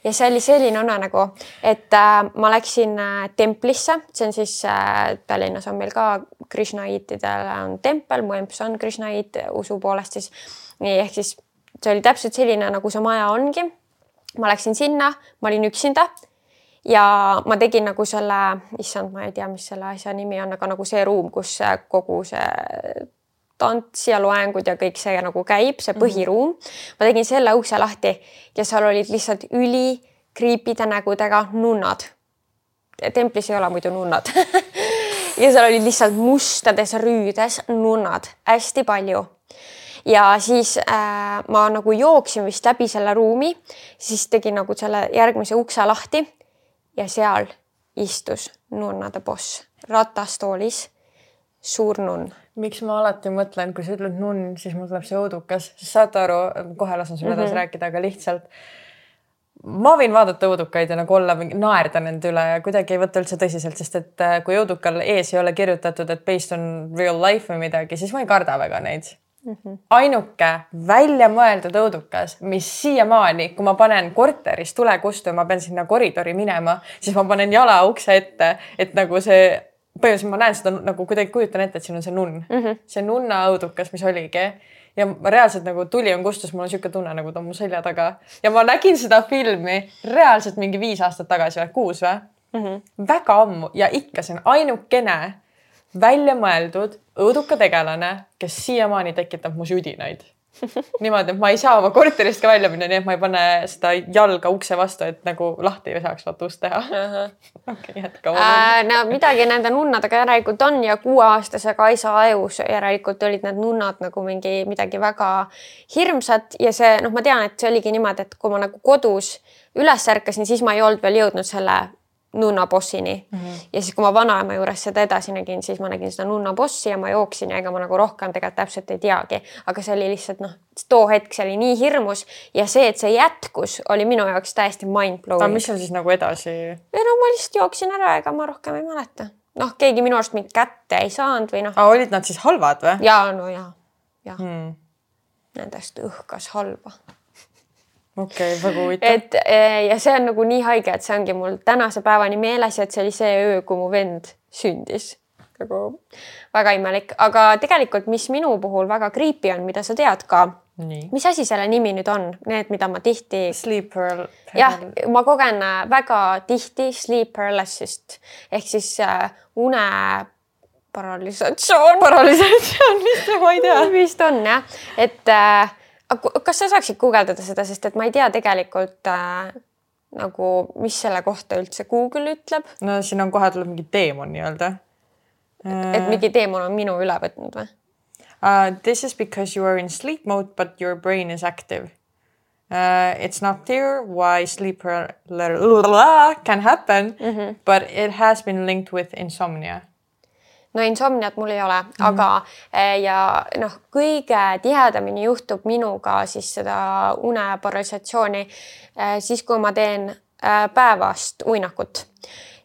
Ja see oli selline unenägu, et äh, ma läksin äh, templisse, see on siis äh, Tallinnas on meil ka Krishnaiitidel on tempel, mu emps on Krishnaiit usu poolest siis. nii ehk siis see oli täpselt selline, nagu see maja ongi. ma läksin sinna, ma olin üksinda ja ma tegin nagu selle, issand, ma ei tea, mis selle asja nimi on, aga nagu see ruum, kus kogu see tants ja loengud ja kõik see nagu käib, see mhm. põhiruum. ma tegin selle ukse lahti ja seal olid lihtsalt üli kriipide nägudega nunnad. templis ei ole muidu nunnad ja seal olid lihtsalt mustades rüüdes nunnad, hästi palju ja siis äh, ma nagu jooksin vist läbi selle ruumi, siis tegin nagu selle järgmise ukse lahti ja seal istus nunnade boss ratastoolis, suur nunn. miks ma alati mõtlen, kui sa ütled nunn, siis mul tuleb see õudukas, saate aru, kohe lasen sul edasi mm -hmm. rääkida, aga lihtsalt ma võin vaadata õudukaid ja nagu olla naerda nende üle ja kuidagi ei võta üldse tõsiselt, sest et äh, kui õudukal ees ei ole kirjutatud, et based on real life või midagi, siis ma ei karda väga neid. Ainuke väljamõeldud õudukas, mis siiamaani, kui ma panen korteris tule kustu ja ma pean sinna koridori minema, siis ma panen jala ukse ette, et nagu see põhimõtteliselt ma näen seda nagu kuidagi kujutan ette, et siin on see nunn. Mm, -hmm. see nunna õudukas, mis oligi. Ja reaalselt nagu tuli on kustus, mul on niisugune tunne, nagu ta on mu selja taga. Ja ma nägin seda filmi reaalselt mingi viis aastat tagasi või kuus või? Mm -hmm. väga ammu. Ja ikka see on ainukene välja mõeldud õuduka tegelane, kes siiamaani tekitab mu südinaid niimoodi, et ma ei saa oma korterist ka välja minna, nii et ma ei pane seda jalga ukse vastu, et nagu lahti ei saaks vaata ust teha. okei, jätka no midagi nende nunnadega järelikult on ja kuueaastase Kaisa ajus järelikult olid need nunnad nagu mingi midagi väga hirmsat ja see noh, ma tean, et see oligi niimoodi, et kui ma nagu kodus üles ärkasin, siis ma ei olnud veel jõudnud selle nunna bossini mm. -hmm. ja siis, kui ma vanaema juures seda edasi nägin, siis ma nägin seda nunna bossi ja ma jooksin ja ega ma nagu rohkem tegelikult täpselt ei teagi, aga see oli lihtsalt noh, too hetk see oli nii hirmus ja see, et see jätkus, oli minu jaoks täiesti mind blowing. aga mis seal siis nagu edasi? ei no ma lihtsalt jooksin ära, ega ma rohkem ei mäleta. noh, keegi minu arust mind kätte ei saanud või noh. aga olid nad siis halvad või? ja no ja, ja hmm. Nendest õhkas halba okei okay,, väga huvitav. et eh, ja see on nagu nii haige, et see ongi mul tänase päevani meeles, et see oli see öö, kui mu vend sündis. nagu väga imelik, aga tegelikult, mis minu puhul väga creepy on, mida sa tead ka. mis asi selle nimi nüüd on, need, mida ma tihti. Sleep paralysis. jah, ma kogen äh, väga tihti sleep paralysis't ehk siis äh, une paralüsatsioon. paralüsatsioon, vist ma ei tea. vist on jah, et äh, kas sa saaksid guugeldada seda, sest et ma ei tea tegelikult äh, nagu, mis selle kohta üldse Google ütleb. no siin on kohe tuleb mingi teemon nii-öelda. et mingi teemon on minu üle võtnud või uh,? This is because you are in sleep mode but your brain is active uh,. It's not clear why sleep can happen mm, -hmm. but it has been linked with insomnia no insomniat mul ei ole mm, -hmm. aga eh, ja noh, kõige tihedamini juhtub minuga siis seda uneparalüsatsiooni eh, siis, kui ma teen eh, päevast uinakut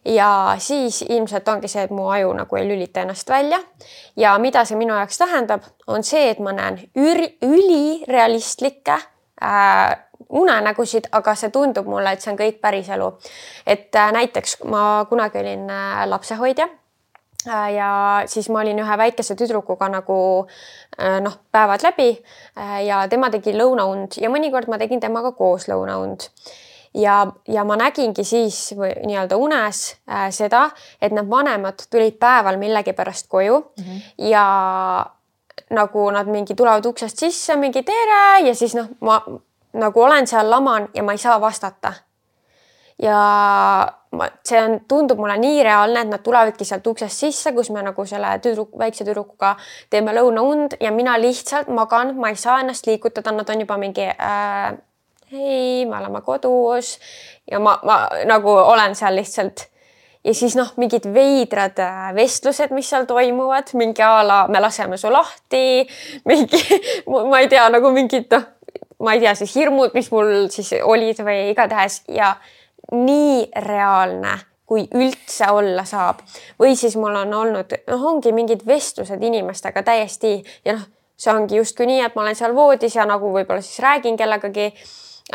ja siis ilmselt ongi see, et mu aju nagu ei lülita ennast välja. ja mida see minu jaoks tähendab, on see, et ma näen ülirealistlikke äh, unenägusid, aga see tundub mulle, et see on kõik päriselu. et äh, näiteks ma kunagi olin äh, lapsehoidja ja siis ma olin ühe väikese tüdrukuga nagu äh, noh, päevad läbi äh, ja tema tegi lõunaund ja mõnikord ma tegin temaga koos lõunaund. ja, ja ma nägingi siis nii-öelda unes äh, seda, et need vanemad tulid päeval millegipärast koju mm -hmm. ja nagu nad mingi tulevad uksest sisse, mingi tere ja siis noh, ma nagu olen seal laman ja ma ei saa vastata ja ma, see on, tundub mulle nii reaalne, et nad tulevadki sealt uksest sisse, kus me nagu selle tüdruk, väikse tüdrukuga teeme lõunaund ja mina lihtsalt magan, ma ei saa ennast liigutada, nad on juba mingi äh, hei, me oleme kodus. Ja ma, ma nagu olen seal lihtsalt. Ja siis noh, mingid veidrad äh, vestlused, mis seal toimuvad, mingi a la me laseme su lahti, mingi ma ei tea nagu mingid noh, ma ei tea siis hirmud, mis mul siis olid või igatahes ja nii reaalne kui üldse olla saab. või siis mul on olnud, noh, ongi mingid vestlused inimestega täiesti ja noh, see ongi justkui nii, et ma olen seal voodis ja nagu võib-olla siis räägin kellegagi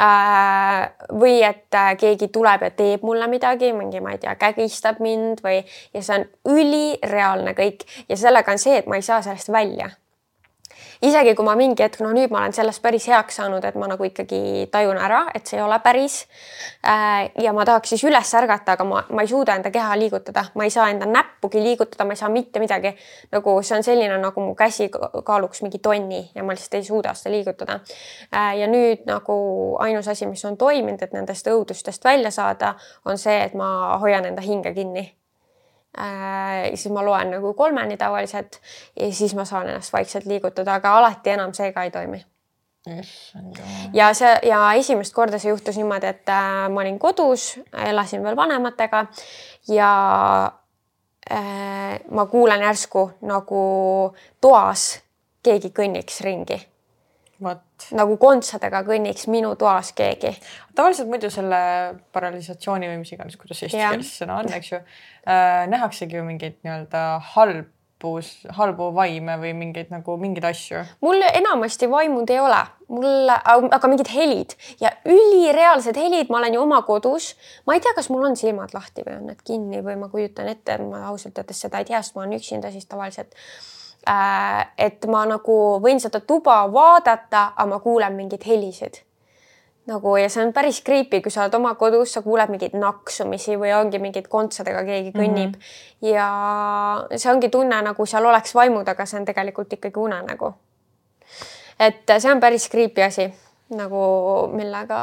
äh,. või et äh, keegi tuleb ja teeb mulle midagi, mingi, ma ei tea, kägistab mind või ja see on ülireaalne kõik ja sellega on see, et ma ei saa sellest välja isegi kui ma mingi hetk, no nüüd ma olen sellest päris heaks saanud, et ma nagu ikkagi tajun ära, et see ei ole päris. Äh, ja ma tahaks siis üles ärgata, aga ma, ma ei suuda enda keha liigutada, ma ei saa enda näppugi liigutada, ma ei saa mitte midagi. nagu see on selline, nagu mu käsi kaaluks mingi tonni ja ma lihtsalt ei suuda seda liigutada. Äh, ja nüüd nagu ainus asi, mis on toiminud, et nendest õudustest välja saada, on see, et ma hoian enda hinge kinni äh,. siis ma loen nagu kolmeni tavaliselt ja siis ma saan ennast vaikselt liigutada, aga alati enam see ka ei toimi. ja see ja esimest korda see juhtus niimoodi, et äh, ma olin kodus, elasin veel vanematega ja äh, ma kuulen järsku nagu toas keegi kõnniks ringi vot. nagu kontsadega kõnniks minu toas keegi. tavaliselt muidu selle paralisatsiooni või mis iganes, kuidas eesti keeles sõna on, eks ju äh,, nähaksegi ju mingeid nii-öelda halb halbus, halbu vaime või mingeid nagu mingeid asju? mul enamasti vaimud ei ole, mul, aga mingid helid ja ülireaalsed helid, ma olen ju oma kodus. ma ei tea, kas mul on silmad lahti või on need kinni või ma kujutan ette, ma ausalt öeldes seda ei tea, sest ma olen üksinda siis tavaliselt. Et ma nagu võin seda tuba vaadata, aga ma kuulen mingeid helisid nagu ja see on päris creepy, kui sa oled oma kodus, sa kuuled mingeid naksumisi või ongi mingeid kontsadega keegi kõnnib mm. -hmm. ja see ongi tunne, nagu seal oleks vaimud, aga see on tegelikult ikkagi unenägu. et see on päris creepy asi nagu, millega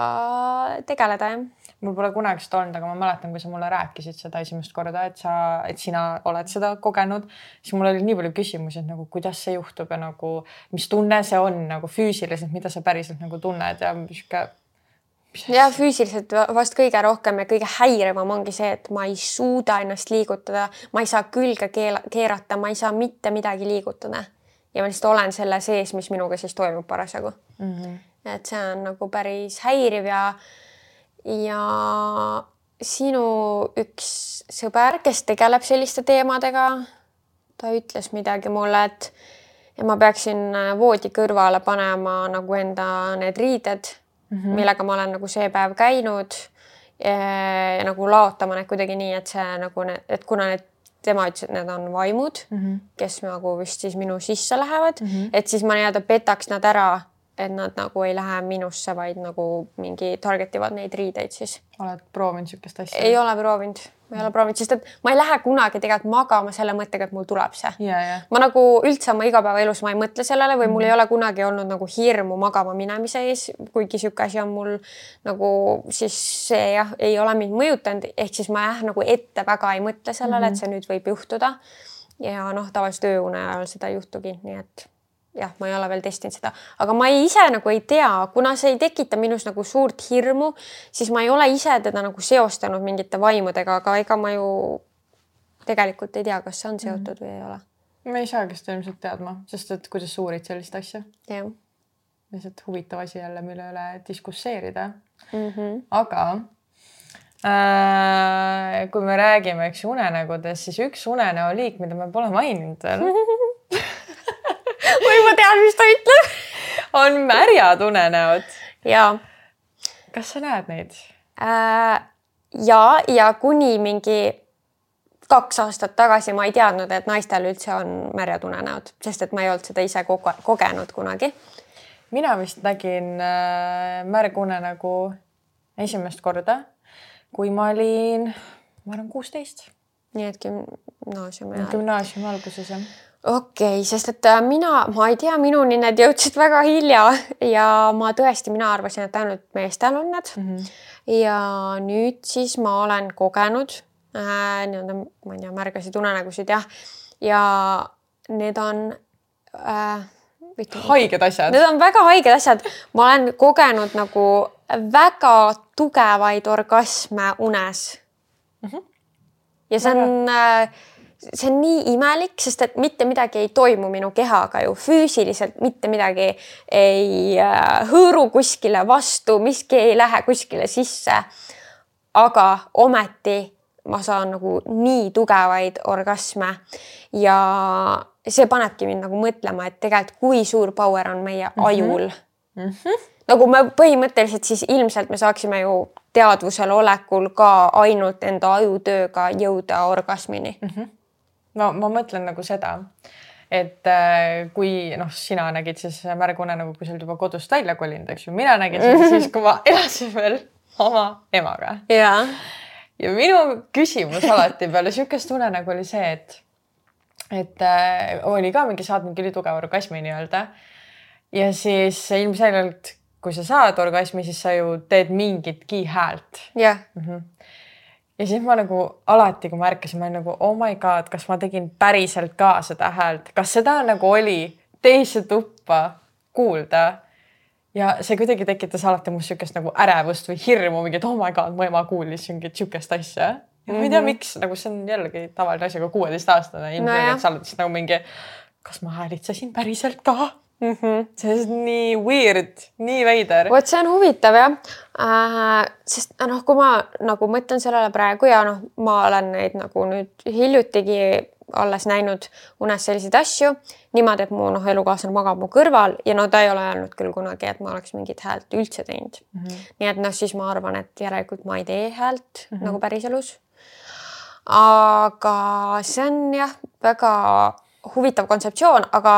tegeleda jah mul pole kunagi seda olnud, aga ma mäletan, kui sa mulle rääkisid seda esimest korda, et sa, et sina oled seda kogenud, siis mul oli nii palju küsimusi, et nagu kuidas see juhtub ja nagu mis tunne see on nagu füüsiliselt, mida sa päriselt nagu tunned ja sihuke ja füüsiliselt vast kõige rohkem ja kõige häirivam ongi see, et ma ei suuda ennast liigutada, ma ei saa külge keerata, ma ei saa mitte midagi liigutada. ja ma lihtsalt olen selle sees, mis minuga siis toimub parasjagu mm. -hmm. et see on nagu päris häiriv ja, ja sinu üks sõber, kes tegeleb selliste teemadega, ta ütles midagi mulle, et ja ma peaksin voodi kõrvale panema nagu enda need riided mm, -hmm. millega ma olen nagu see päev käinud nagu laotama need kuidagi nii, et see nagu, et kuna need tema ütles, et need on vaimud mm, -hmm. kes nagu vist siis minu sisse lähevad mm, -hmm. et siis ma nii-öelda petaks nad ära et nad nagu ei lähe minusse, vaid nagu mingi target ivad neid riideid siis. oled proovinud niisugust asja? ei ole proovinud, ma ei ole proovinud, sest et ma ei lähe kunagi tegelikult magama selle mõttega, et mul tuleb see yeah,. Yeah. ma nagu üldse oma igapäevaelus ma ei mõtle sellele või mul mm -hmm. ei ole kunagi olnud nagu hirmu magama minemise ees, kuigi niisugune asi on mul nagu siis see jah, ei ole mind mõjutanud, ehk siis ma jah, nagu ette väga ei mõtle sellele mm, -hmm. et see nüüd võib juhtuda. ja noh, tavaliselt ööune ajal seda ei juhtugi, nii et jah, ma ei ole veel testinud seda, aga ma ei, ise nagu ei tea, kuna see ei tekita minus nagu suurt hirmu, siis ma ei ole ise teda nagu seostanud mingite vaimudega, aga ega ma ju tegelikult ei tea, kas see on seotud mm -hmm. või ei ole. me ei saagi seda ilmselt teadma, sest et kuidas sa uurid sellist asja. jah. lihtsalt huvitav asi jälle, mille üle diskusseerida mm. -hmm. aga äh, kui me räägime, eks ju, unenägudest, siis üks unenäoliik, mida me pole maininud veel mis ta ütleb. on märjad unenäod. ja. kas sa näed neid äh,? ja, ja kuni mingi kaks aastat tagasi ma ei teadnud, et naistel üldse on märjad unenäod, sest et ma ei olnud seda ise koge kogenud kunagi. mina vist nägin äh, märgunenägu esimest korda, kui ma olin, ma arvan, kuusteist. nii et gümnaasiumi ajal. gümnaasiumi alguses jah okei okay,, sest et äh, mina, ma ei tea, minuni need jõudsid väga hilja ja ma tõesti, mina arvasin, et ainult meestel on need mm. -hmm. ja nüüd siis ma olen kogenud äh, nii-öelda, ma ei tea, märgasid unenägusid jah, ja need on äh, haiged asjad. Need on väga haiged asjad. ma olen kogenud nagu väga tugevaid orgasme unes mm. -hmm. ja see on äh, see on nii imelik, sest et mitte midagi ei toimu minu kehaga ju füüsiliselt, mitte midagi ei äh, hõõru kuskile vastu, miski ei lähe kuskile sisse. aga ometi ma saan nagu nii tugevaid orgasme ja see panebki mind nagu mõtlema, et tegelikult kui suur power on meie mm -hmm. ajul mm. -hmm. nagu me põhimõtteliselt siis ilmselt me saaksime ju teadvusel olekul ka ainult enda ajutööga jõuda orgasmini mm. -hmm no ma mõtlen nagu seda, et äh, kui noh, sina nägid siis märgune nagu, kui sa olid juba kodust välja kolinud, eks ju, mina nägin seda siis, kui ma elasin veel oma emaga. ja, ja minu küsimus alati peale sihukest unenägu oli see, et, et äh, oli ka mingi, saad mingi ülitugeva orgasmi nii-öelda. ja siis ilmselgelt, kui sa saad orgasmi, siis sa ju teed mingitki häält. jah mm -hmm ja siis ma nagu alati, kui ma ärkasin, ma olin nagu oh my god, kas ma tegin päriselt ka seda häält, kas seda nagu oli teise tuppa kuulda? ja see kuidagi tekitas alati must sihukest nagu ärevust või hirmu, mingit oh my god, mu ema kuulis mingit sihukest asja. ja ma ei tea, mhm. miks, nagu see on jällegi tavaline asi, aga kuueteistaastane ilmselgelt no, sa oled siis nagu mingi, kas ma häälitsesin päriselt ka? Mm. -hmm. see on nii weird, nii veider. vot see on huvitav jah äh,. sest noh, kui ma nagu mõtlen sellele praegu ja noh, ma olen neid nagu nüüd hiljutigi alles näinud unes selliseid asju niimoodi, et mu noh, elukaaslane magab mu kõrval ja no ta ei ole öelnud küll kunagi, et ma oleks mingit häält üldse teinud mm. -hmm. nii et noh, siis ma arvan, et järelikult ma ei tee häält mm -hmm. nagu päriselus. aga see on jah, väga huvitav kontseptsioon, aga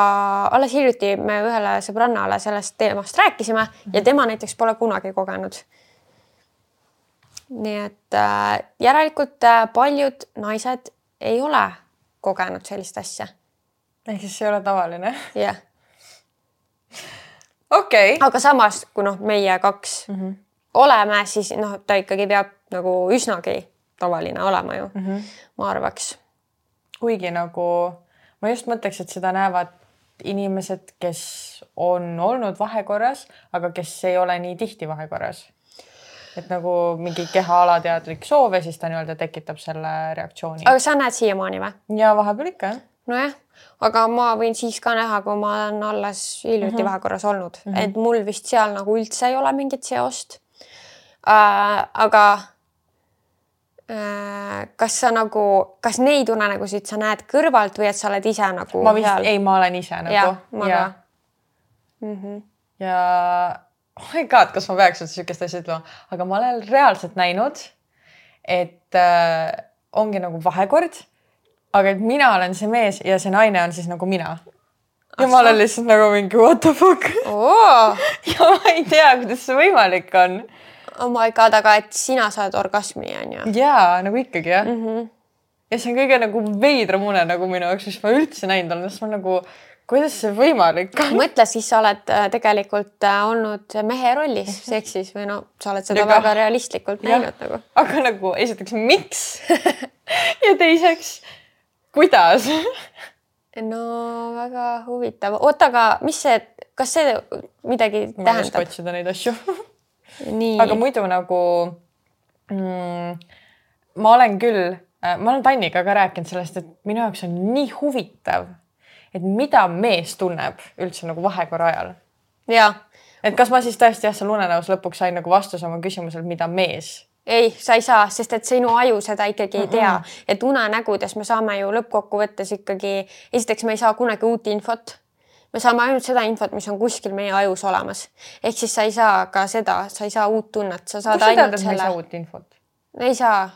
alles hiljuti me ühele sõbrannale sellest teemast rääkisime ja tema näiteks pole kunagi kogenud. nii et äh, järelikult äh, paljud naised ei ole kogenud sellist asja. ehk siis see ei ole tavaline? jah. okei okay.. aga samas, kui noh, meie kaks mm -hmm. oleme, siis noh, ta ikkagi peab nagu üsnagi tavaline olema ju mm, -hmm. ma arvaks. kuigi nagu ma just mõtleks, et seda näevad inimesed, kes on olnud vahekorras, aga kes ei ole nii tihti vahekorras et nagu mingi keha alateadlik soov ja siis ta nii-öelda tekitab selle reaktsiooni. aga sa näed siiamaani või? ja vahepeal ikka jah. nojah, aga ma võin siis ka näha, kui ma olen alles hiljuti mm -hmm. vahekorras olnud mm, -hmm. et mul vist seal nagu üldse ei ole mingit seost äh,. aga kas sa nagu, kas neid unenägusid sa näed kõrvalt või et sa oled ise nagu? ma vist, ei, ma olen ise nagu. jah, ma ka. Mhm. ja oh my god, kas ma peaks üldse sihukest asja ütlema, aga ma olen reaalselt näinud, et äh, ongi nagu vahekord. aga et mina olen see mees ja see naine on siis nagu mina. ja Asa. ma olen lihtsalt nagu mingi what the fuck oh. ja ma ei tea, kuidas see võimalik on. Oh my god, aga et sina saad orgasmi on ju? jaa, nagu ikkagi jah mm. -hmm. ja see on kõige nagu veidram une nagu minu jaoks, mis ma üldse näinud olen, sest ma nagu kuidas see võimalik on? mõtle, siis sa oled äh, tegelikult äh, olnud mehe rollis mhm. seksis või no sa oled seda Aga... väga realistlikult näinud nagu. aga nagu esiteks, miks ja teiseks, kuidas no väga huvitav, oota, aga mis see, kas see midagi ma tähendab? ma ei oska otsida neid asju aga muidu nagu mm, ma olen küll, äh, ma olen Tanniga ka rääkinud sellest, et minu jaoks on nii huvitav et mida mees tunneb üldse nagu vahekorra ajal. ja. et kas ma siis tõesti jah, seal unenäos lõpuks sain nagu vastuse oma küsimusele, mida mees ei, sa ei saa, sest et sinu aju seda ikkagi ei tea, et unenägudes me saame ju lõppkokkuvõttes ikkagi, esiteks me ei saa kunagi uut infot. Me saame ainult seda infot, mis on kuskil meie ajus olemas. ehk siis sa ei saa ka seda, sa ei saa uut tunnet, sa saad Kus ainult selle. ei saa uut infot? ei saa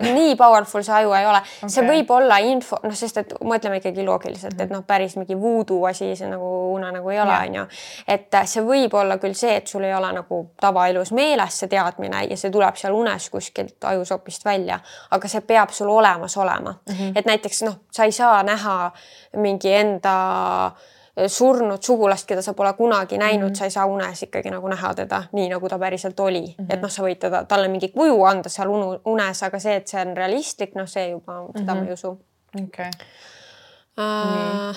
nii powerful see aju ei ole okay., see võib olla info, noh, sest et mõtleme ikkagi loogiliselt, et noh, päris mingi voodoo asi see nagu unenägu ei ole, onju. et äh, see võib olla küll see, et sul ei ole nagu tavaelus meeles see teadmine ja see tuleb seal unes kuskilt ajusopist välja, aga see peab sul olemas olema mm. -hmm. et näiteks noh, sa ei saa näha mingi enda äh, surnud sugulast, keda sa pole kunagi näinud mm, -hmm. sa ei saa unes ikkagi nagu näha teda nii, nagu ta päriselt oli mm. -hmm. et noh, sa võid teda, talle mingi kuju anda seal unu, unes, aga see, et see on realistlik, noh, see juba mm, -hmm. seda ma ei mhm. usu. okei okay. uh,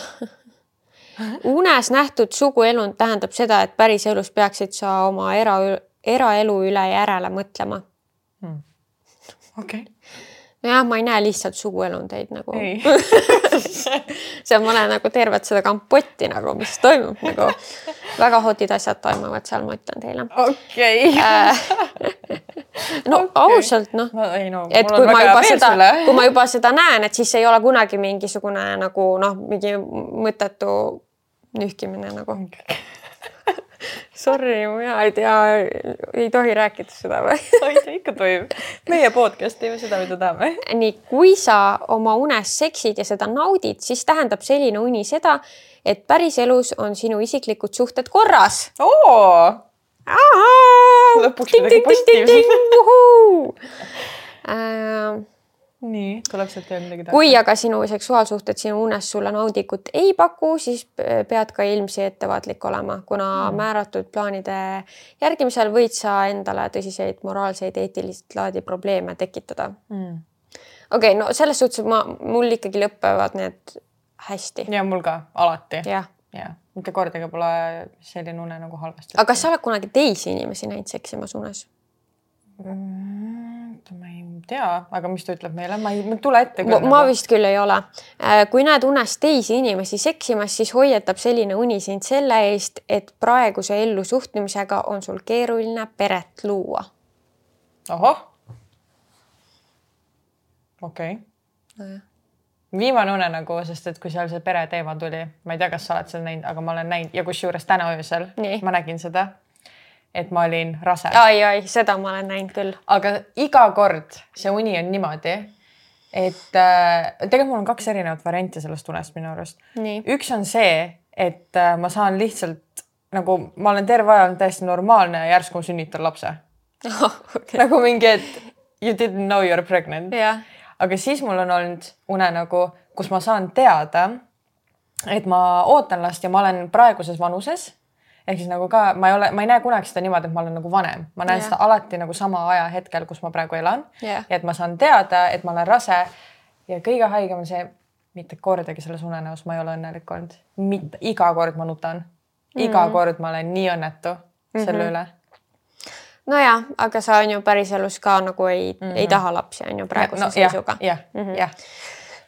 unes nähtud suguelund tähendab seda, et päriselus peaksid sa oma era, eraelu üle järele mõtlema hmm.. okei okay nojah, ma ei näe lihtsalt suguelundeid nagu seal ma näen nagu tervet seda kampotti nagu, mis toimub nagu väga hotid asjad toimuvad seal, ma ütlen teile. okei. Äh, no okay. ausalt noh no, no, et kui ma juba seda, kui ma juba seda näen, et siis ei ole kunagi mingisugune nagu noh, mingi mõttetu nühkimine nagu okay Sorry, mina ei tea, ei tohi rääkida seda või? tea, ikka tohib. meie podcast teeme seda, mida tahame. nii, kui sa oma unes seksid ja seda naudid, siis tähendab selline uni seda, et päriselus on sinu isiklikud suhted korras. lõpuks midagi positiivset nii, tuleb sealt veel midagi teha. kui aga sinu seksuaalsuhted sinu unes sulle naudikut ei paku, siis pead ka ilmsi ettevaatlik olema, kuna mm. määratud plaanide järgimisel võid sa endale tõsiseid moraalseid, eetilist laadi probleeme tekitada mm.. okei okay,, no selles suhtes ma, mul ikkagi lõpevad need hästi. ja mul ka alati. jah ja mitte kordagi pole selline une nagu halvasti. aga kas sa oled kunagi teisi inimesi näinud seksimas unes mm,? Oota, ma ei tea, aga mis ta ütleb meile, ma ei, ei tule ette küll. ma nagu. vist küll ei ole. Äh, kui näed unes teisi inimesi seksimas, siis hoiatab selline uni sind selle eest, et praeguse ellusuhtumisega on sul keeruline peret luua. ahah. okei okay. nojah viimane unenägu, sest et kui seal see pereteema tuli, ma ei tea, kas sa oled seda näinud, aga ma olen näinud ja kusjuures täna öösel Nii. ma nägin seda et ma olin rase. ai, ai, seda ma olen näinud küll. aga iga kord see uni on niimoodi, et äh, tegelikult mul on kaks erinevat varianti sellest unest minu arust. üks on see, et äh, ma saan lihtsalt nagu ma olen terve aja olnud täiesti normaalne ja järsku ma sünnitan lapse oh,. Okay. nagu mingi, et you didn't know you are pregnant yeah.. aga siis mul on olnud unenägu, kus ma saan teada, et ma ootan last ja ma olen praeguses vanuses ehk siis nagu ka ma ei ole, ma ei näe kunagi seda niimoodi, et ma olen nagu vanem, ma näen yeah. seda alati nagu sama ajahetkel, kus ma praegu elan. Yeah.. ja et ma saan teada, et ma olen rase. Ja kõige haigem on see, mitte kordagi selles unenäos ma ei ole õnnelik olnud, mitte iga kord ma nutan, iga mm kord ma olen nii õnnetu selle mm -hmm. üle. Nojah, aga sa on ju päriselus ka nagu ei mm, -hmm. ei taha lapsi, on ju praeguse no, seisuga. jah, jah, jah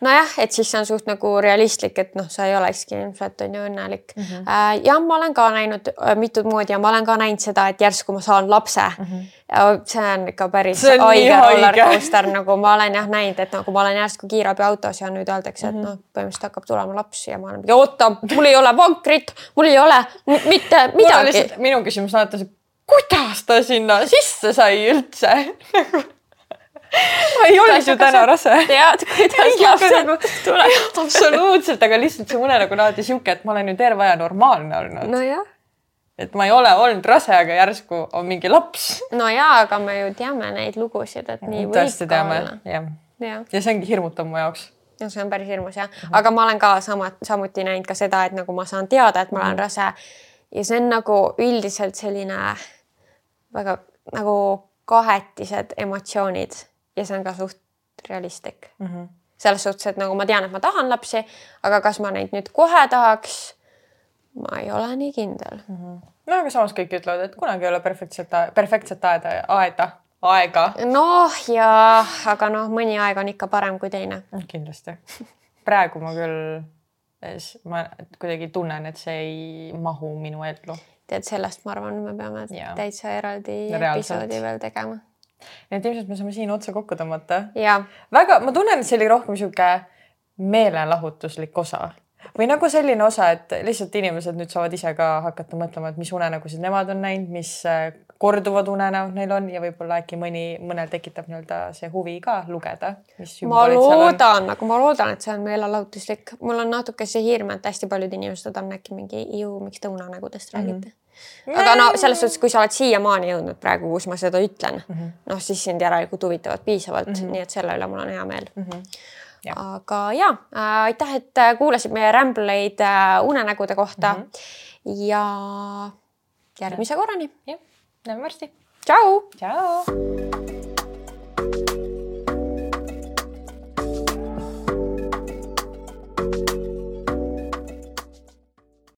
nojah, et siis see on suht nagu realistlik, et noh, sa ei olekski ilmselt on ju õnnelik mm. -hmm. ja ma olen ka näinud äh, mitut moodi ja ma olen ka näinud seda, et järsku ma saan lapse mm. -hmm. ja see on ikka päris haige rollercoaster, nagu ma olen jah näinud, et nagu ma olen järsku kiirabiautos ja nüüd öeldakse, et mm -hmm. noh, põhimõtteliselt hakkab tulema laps ja ma olen, oota, mul ei ole vankrit, mul ei ole mitte midagi. minu küsimus on alati see, kuidas ta sinna sisse sai üldse ma ei ole ju täna rase. tead, kuidas lapsed nagu, tulevad. absoluutselt, aga lihtsalt see unenägu on alati sihuke, et ma olen ju terve aja normaalne olnud. nojah. et ma ei ole olnud rase, aga järsku on mingi laps. no ja, aga me ju teame neid lugusid, et nii võib Tõesti ka teame, olla. jah ja. ja see ongi hirmutav mu jaoks. no see on päris hirmus jah mm, -hmm. aga ma olen ka sama, samuti näinud ka seda, et nagu ma saan teada, et ma olen mm -hmm. rase ja see on nagu üldiselt selline väga nagu kahetised emotsioonid ja see on ka suht realistlik mm. -hmm. selles suhtes, et nagu ma tean, et ma tahan lapsi, aga kas ma neid nüüd kohe tahaks? ma ei ole nii kindel mm. -hmm. no aga samas kõik ütlevad, et kunagi ei ole perfektset, perfektset aeda, aeda, aega. noh, ja aga noh, mõni aeg on ikka parem kui teine. kindlasti. praegu ma küll, ma kuidagi tunnen, et see ei mahu minu ellu. tead, sellest ma arvan, me peame ja. täitsa eraldi Reaalselt. episoodi veel tegema nii et ilmselt me saame siin otsa kokku tõmmata. väga, ma tunnen, et see oli rohkem niisugune meelelahutuslik osa või nagu selline osa, et lihtsalt inimesed nüüd saavad ise ka hakata mõtlema, et mis unenägusid nemad on näinud, mis äh, korduvad unenäod neil on ja võib-olla äkki mõni, mõnel tekitab nii-öelda see huvi ka lugeda. ma loodan, nagu ma loodan, et see on meelelahutuslik. mul on natuke see hirm, et hästi paljud inimesed on äkki mingi, ju, miks te unenägudest räägite mm. -hmm aga no selles suhtes, kui sa oled siiamaani jõudnud praegu, kus ma seda ütlen mm -hmm., noh, siis sind järelikult huvitavad piisavalt mm, -hmm. nii et selle üle mul on hea meel mm. -hmm. Ja. aga ja äh,, aitäh, et äh, kuulasid meie rämbleid äh, unenägude kohta mm. -hmm. ja järgmise korrani. jah, näeme varsti. tšau. tšau.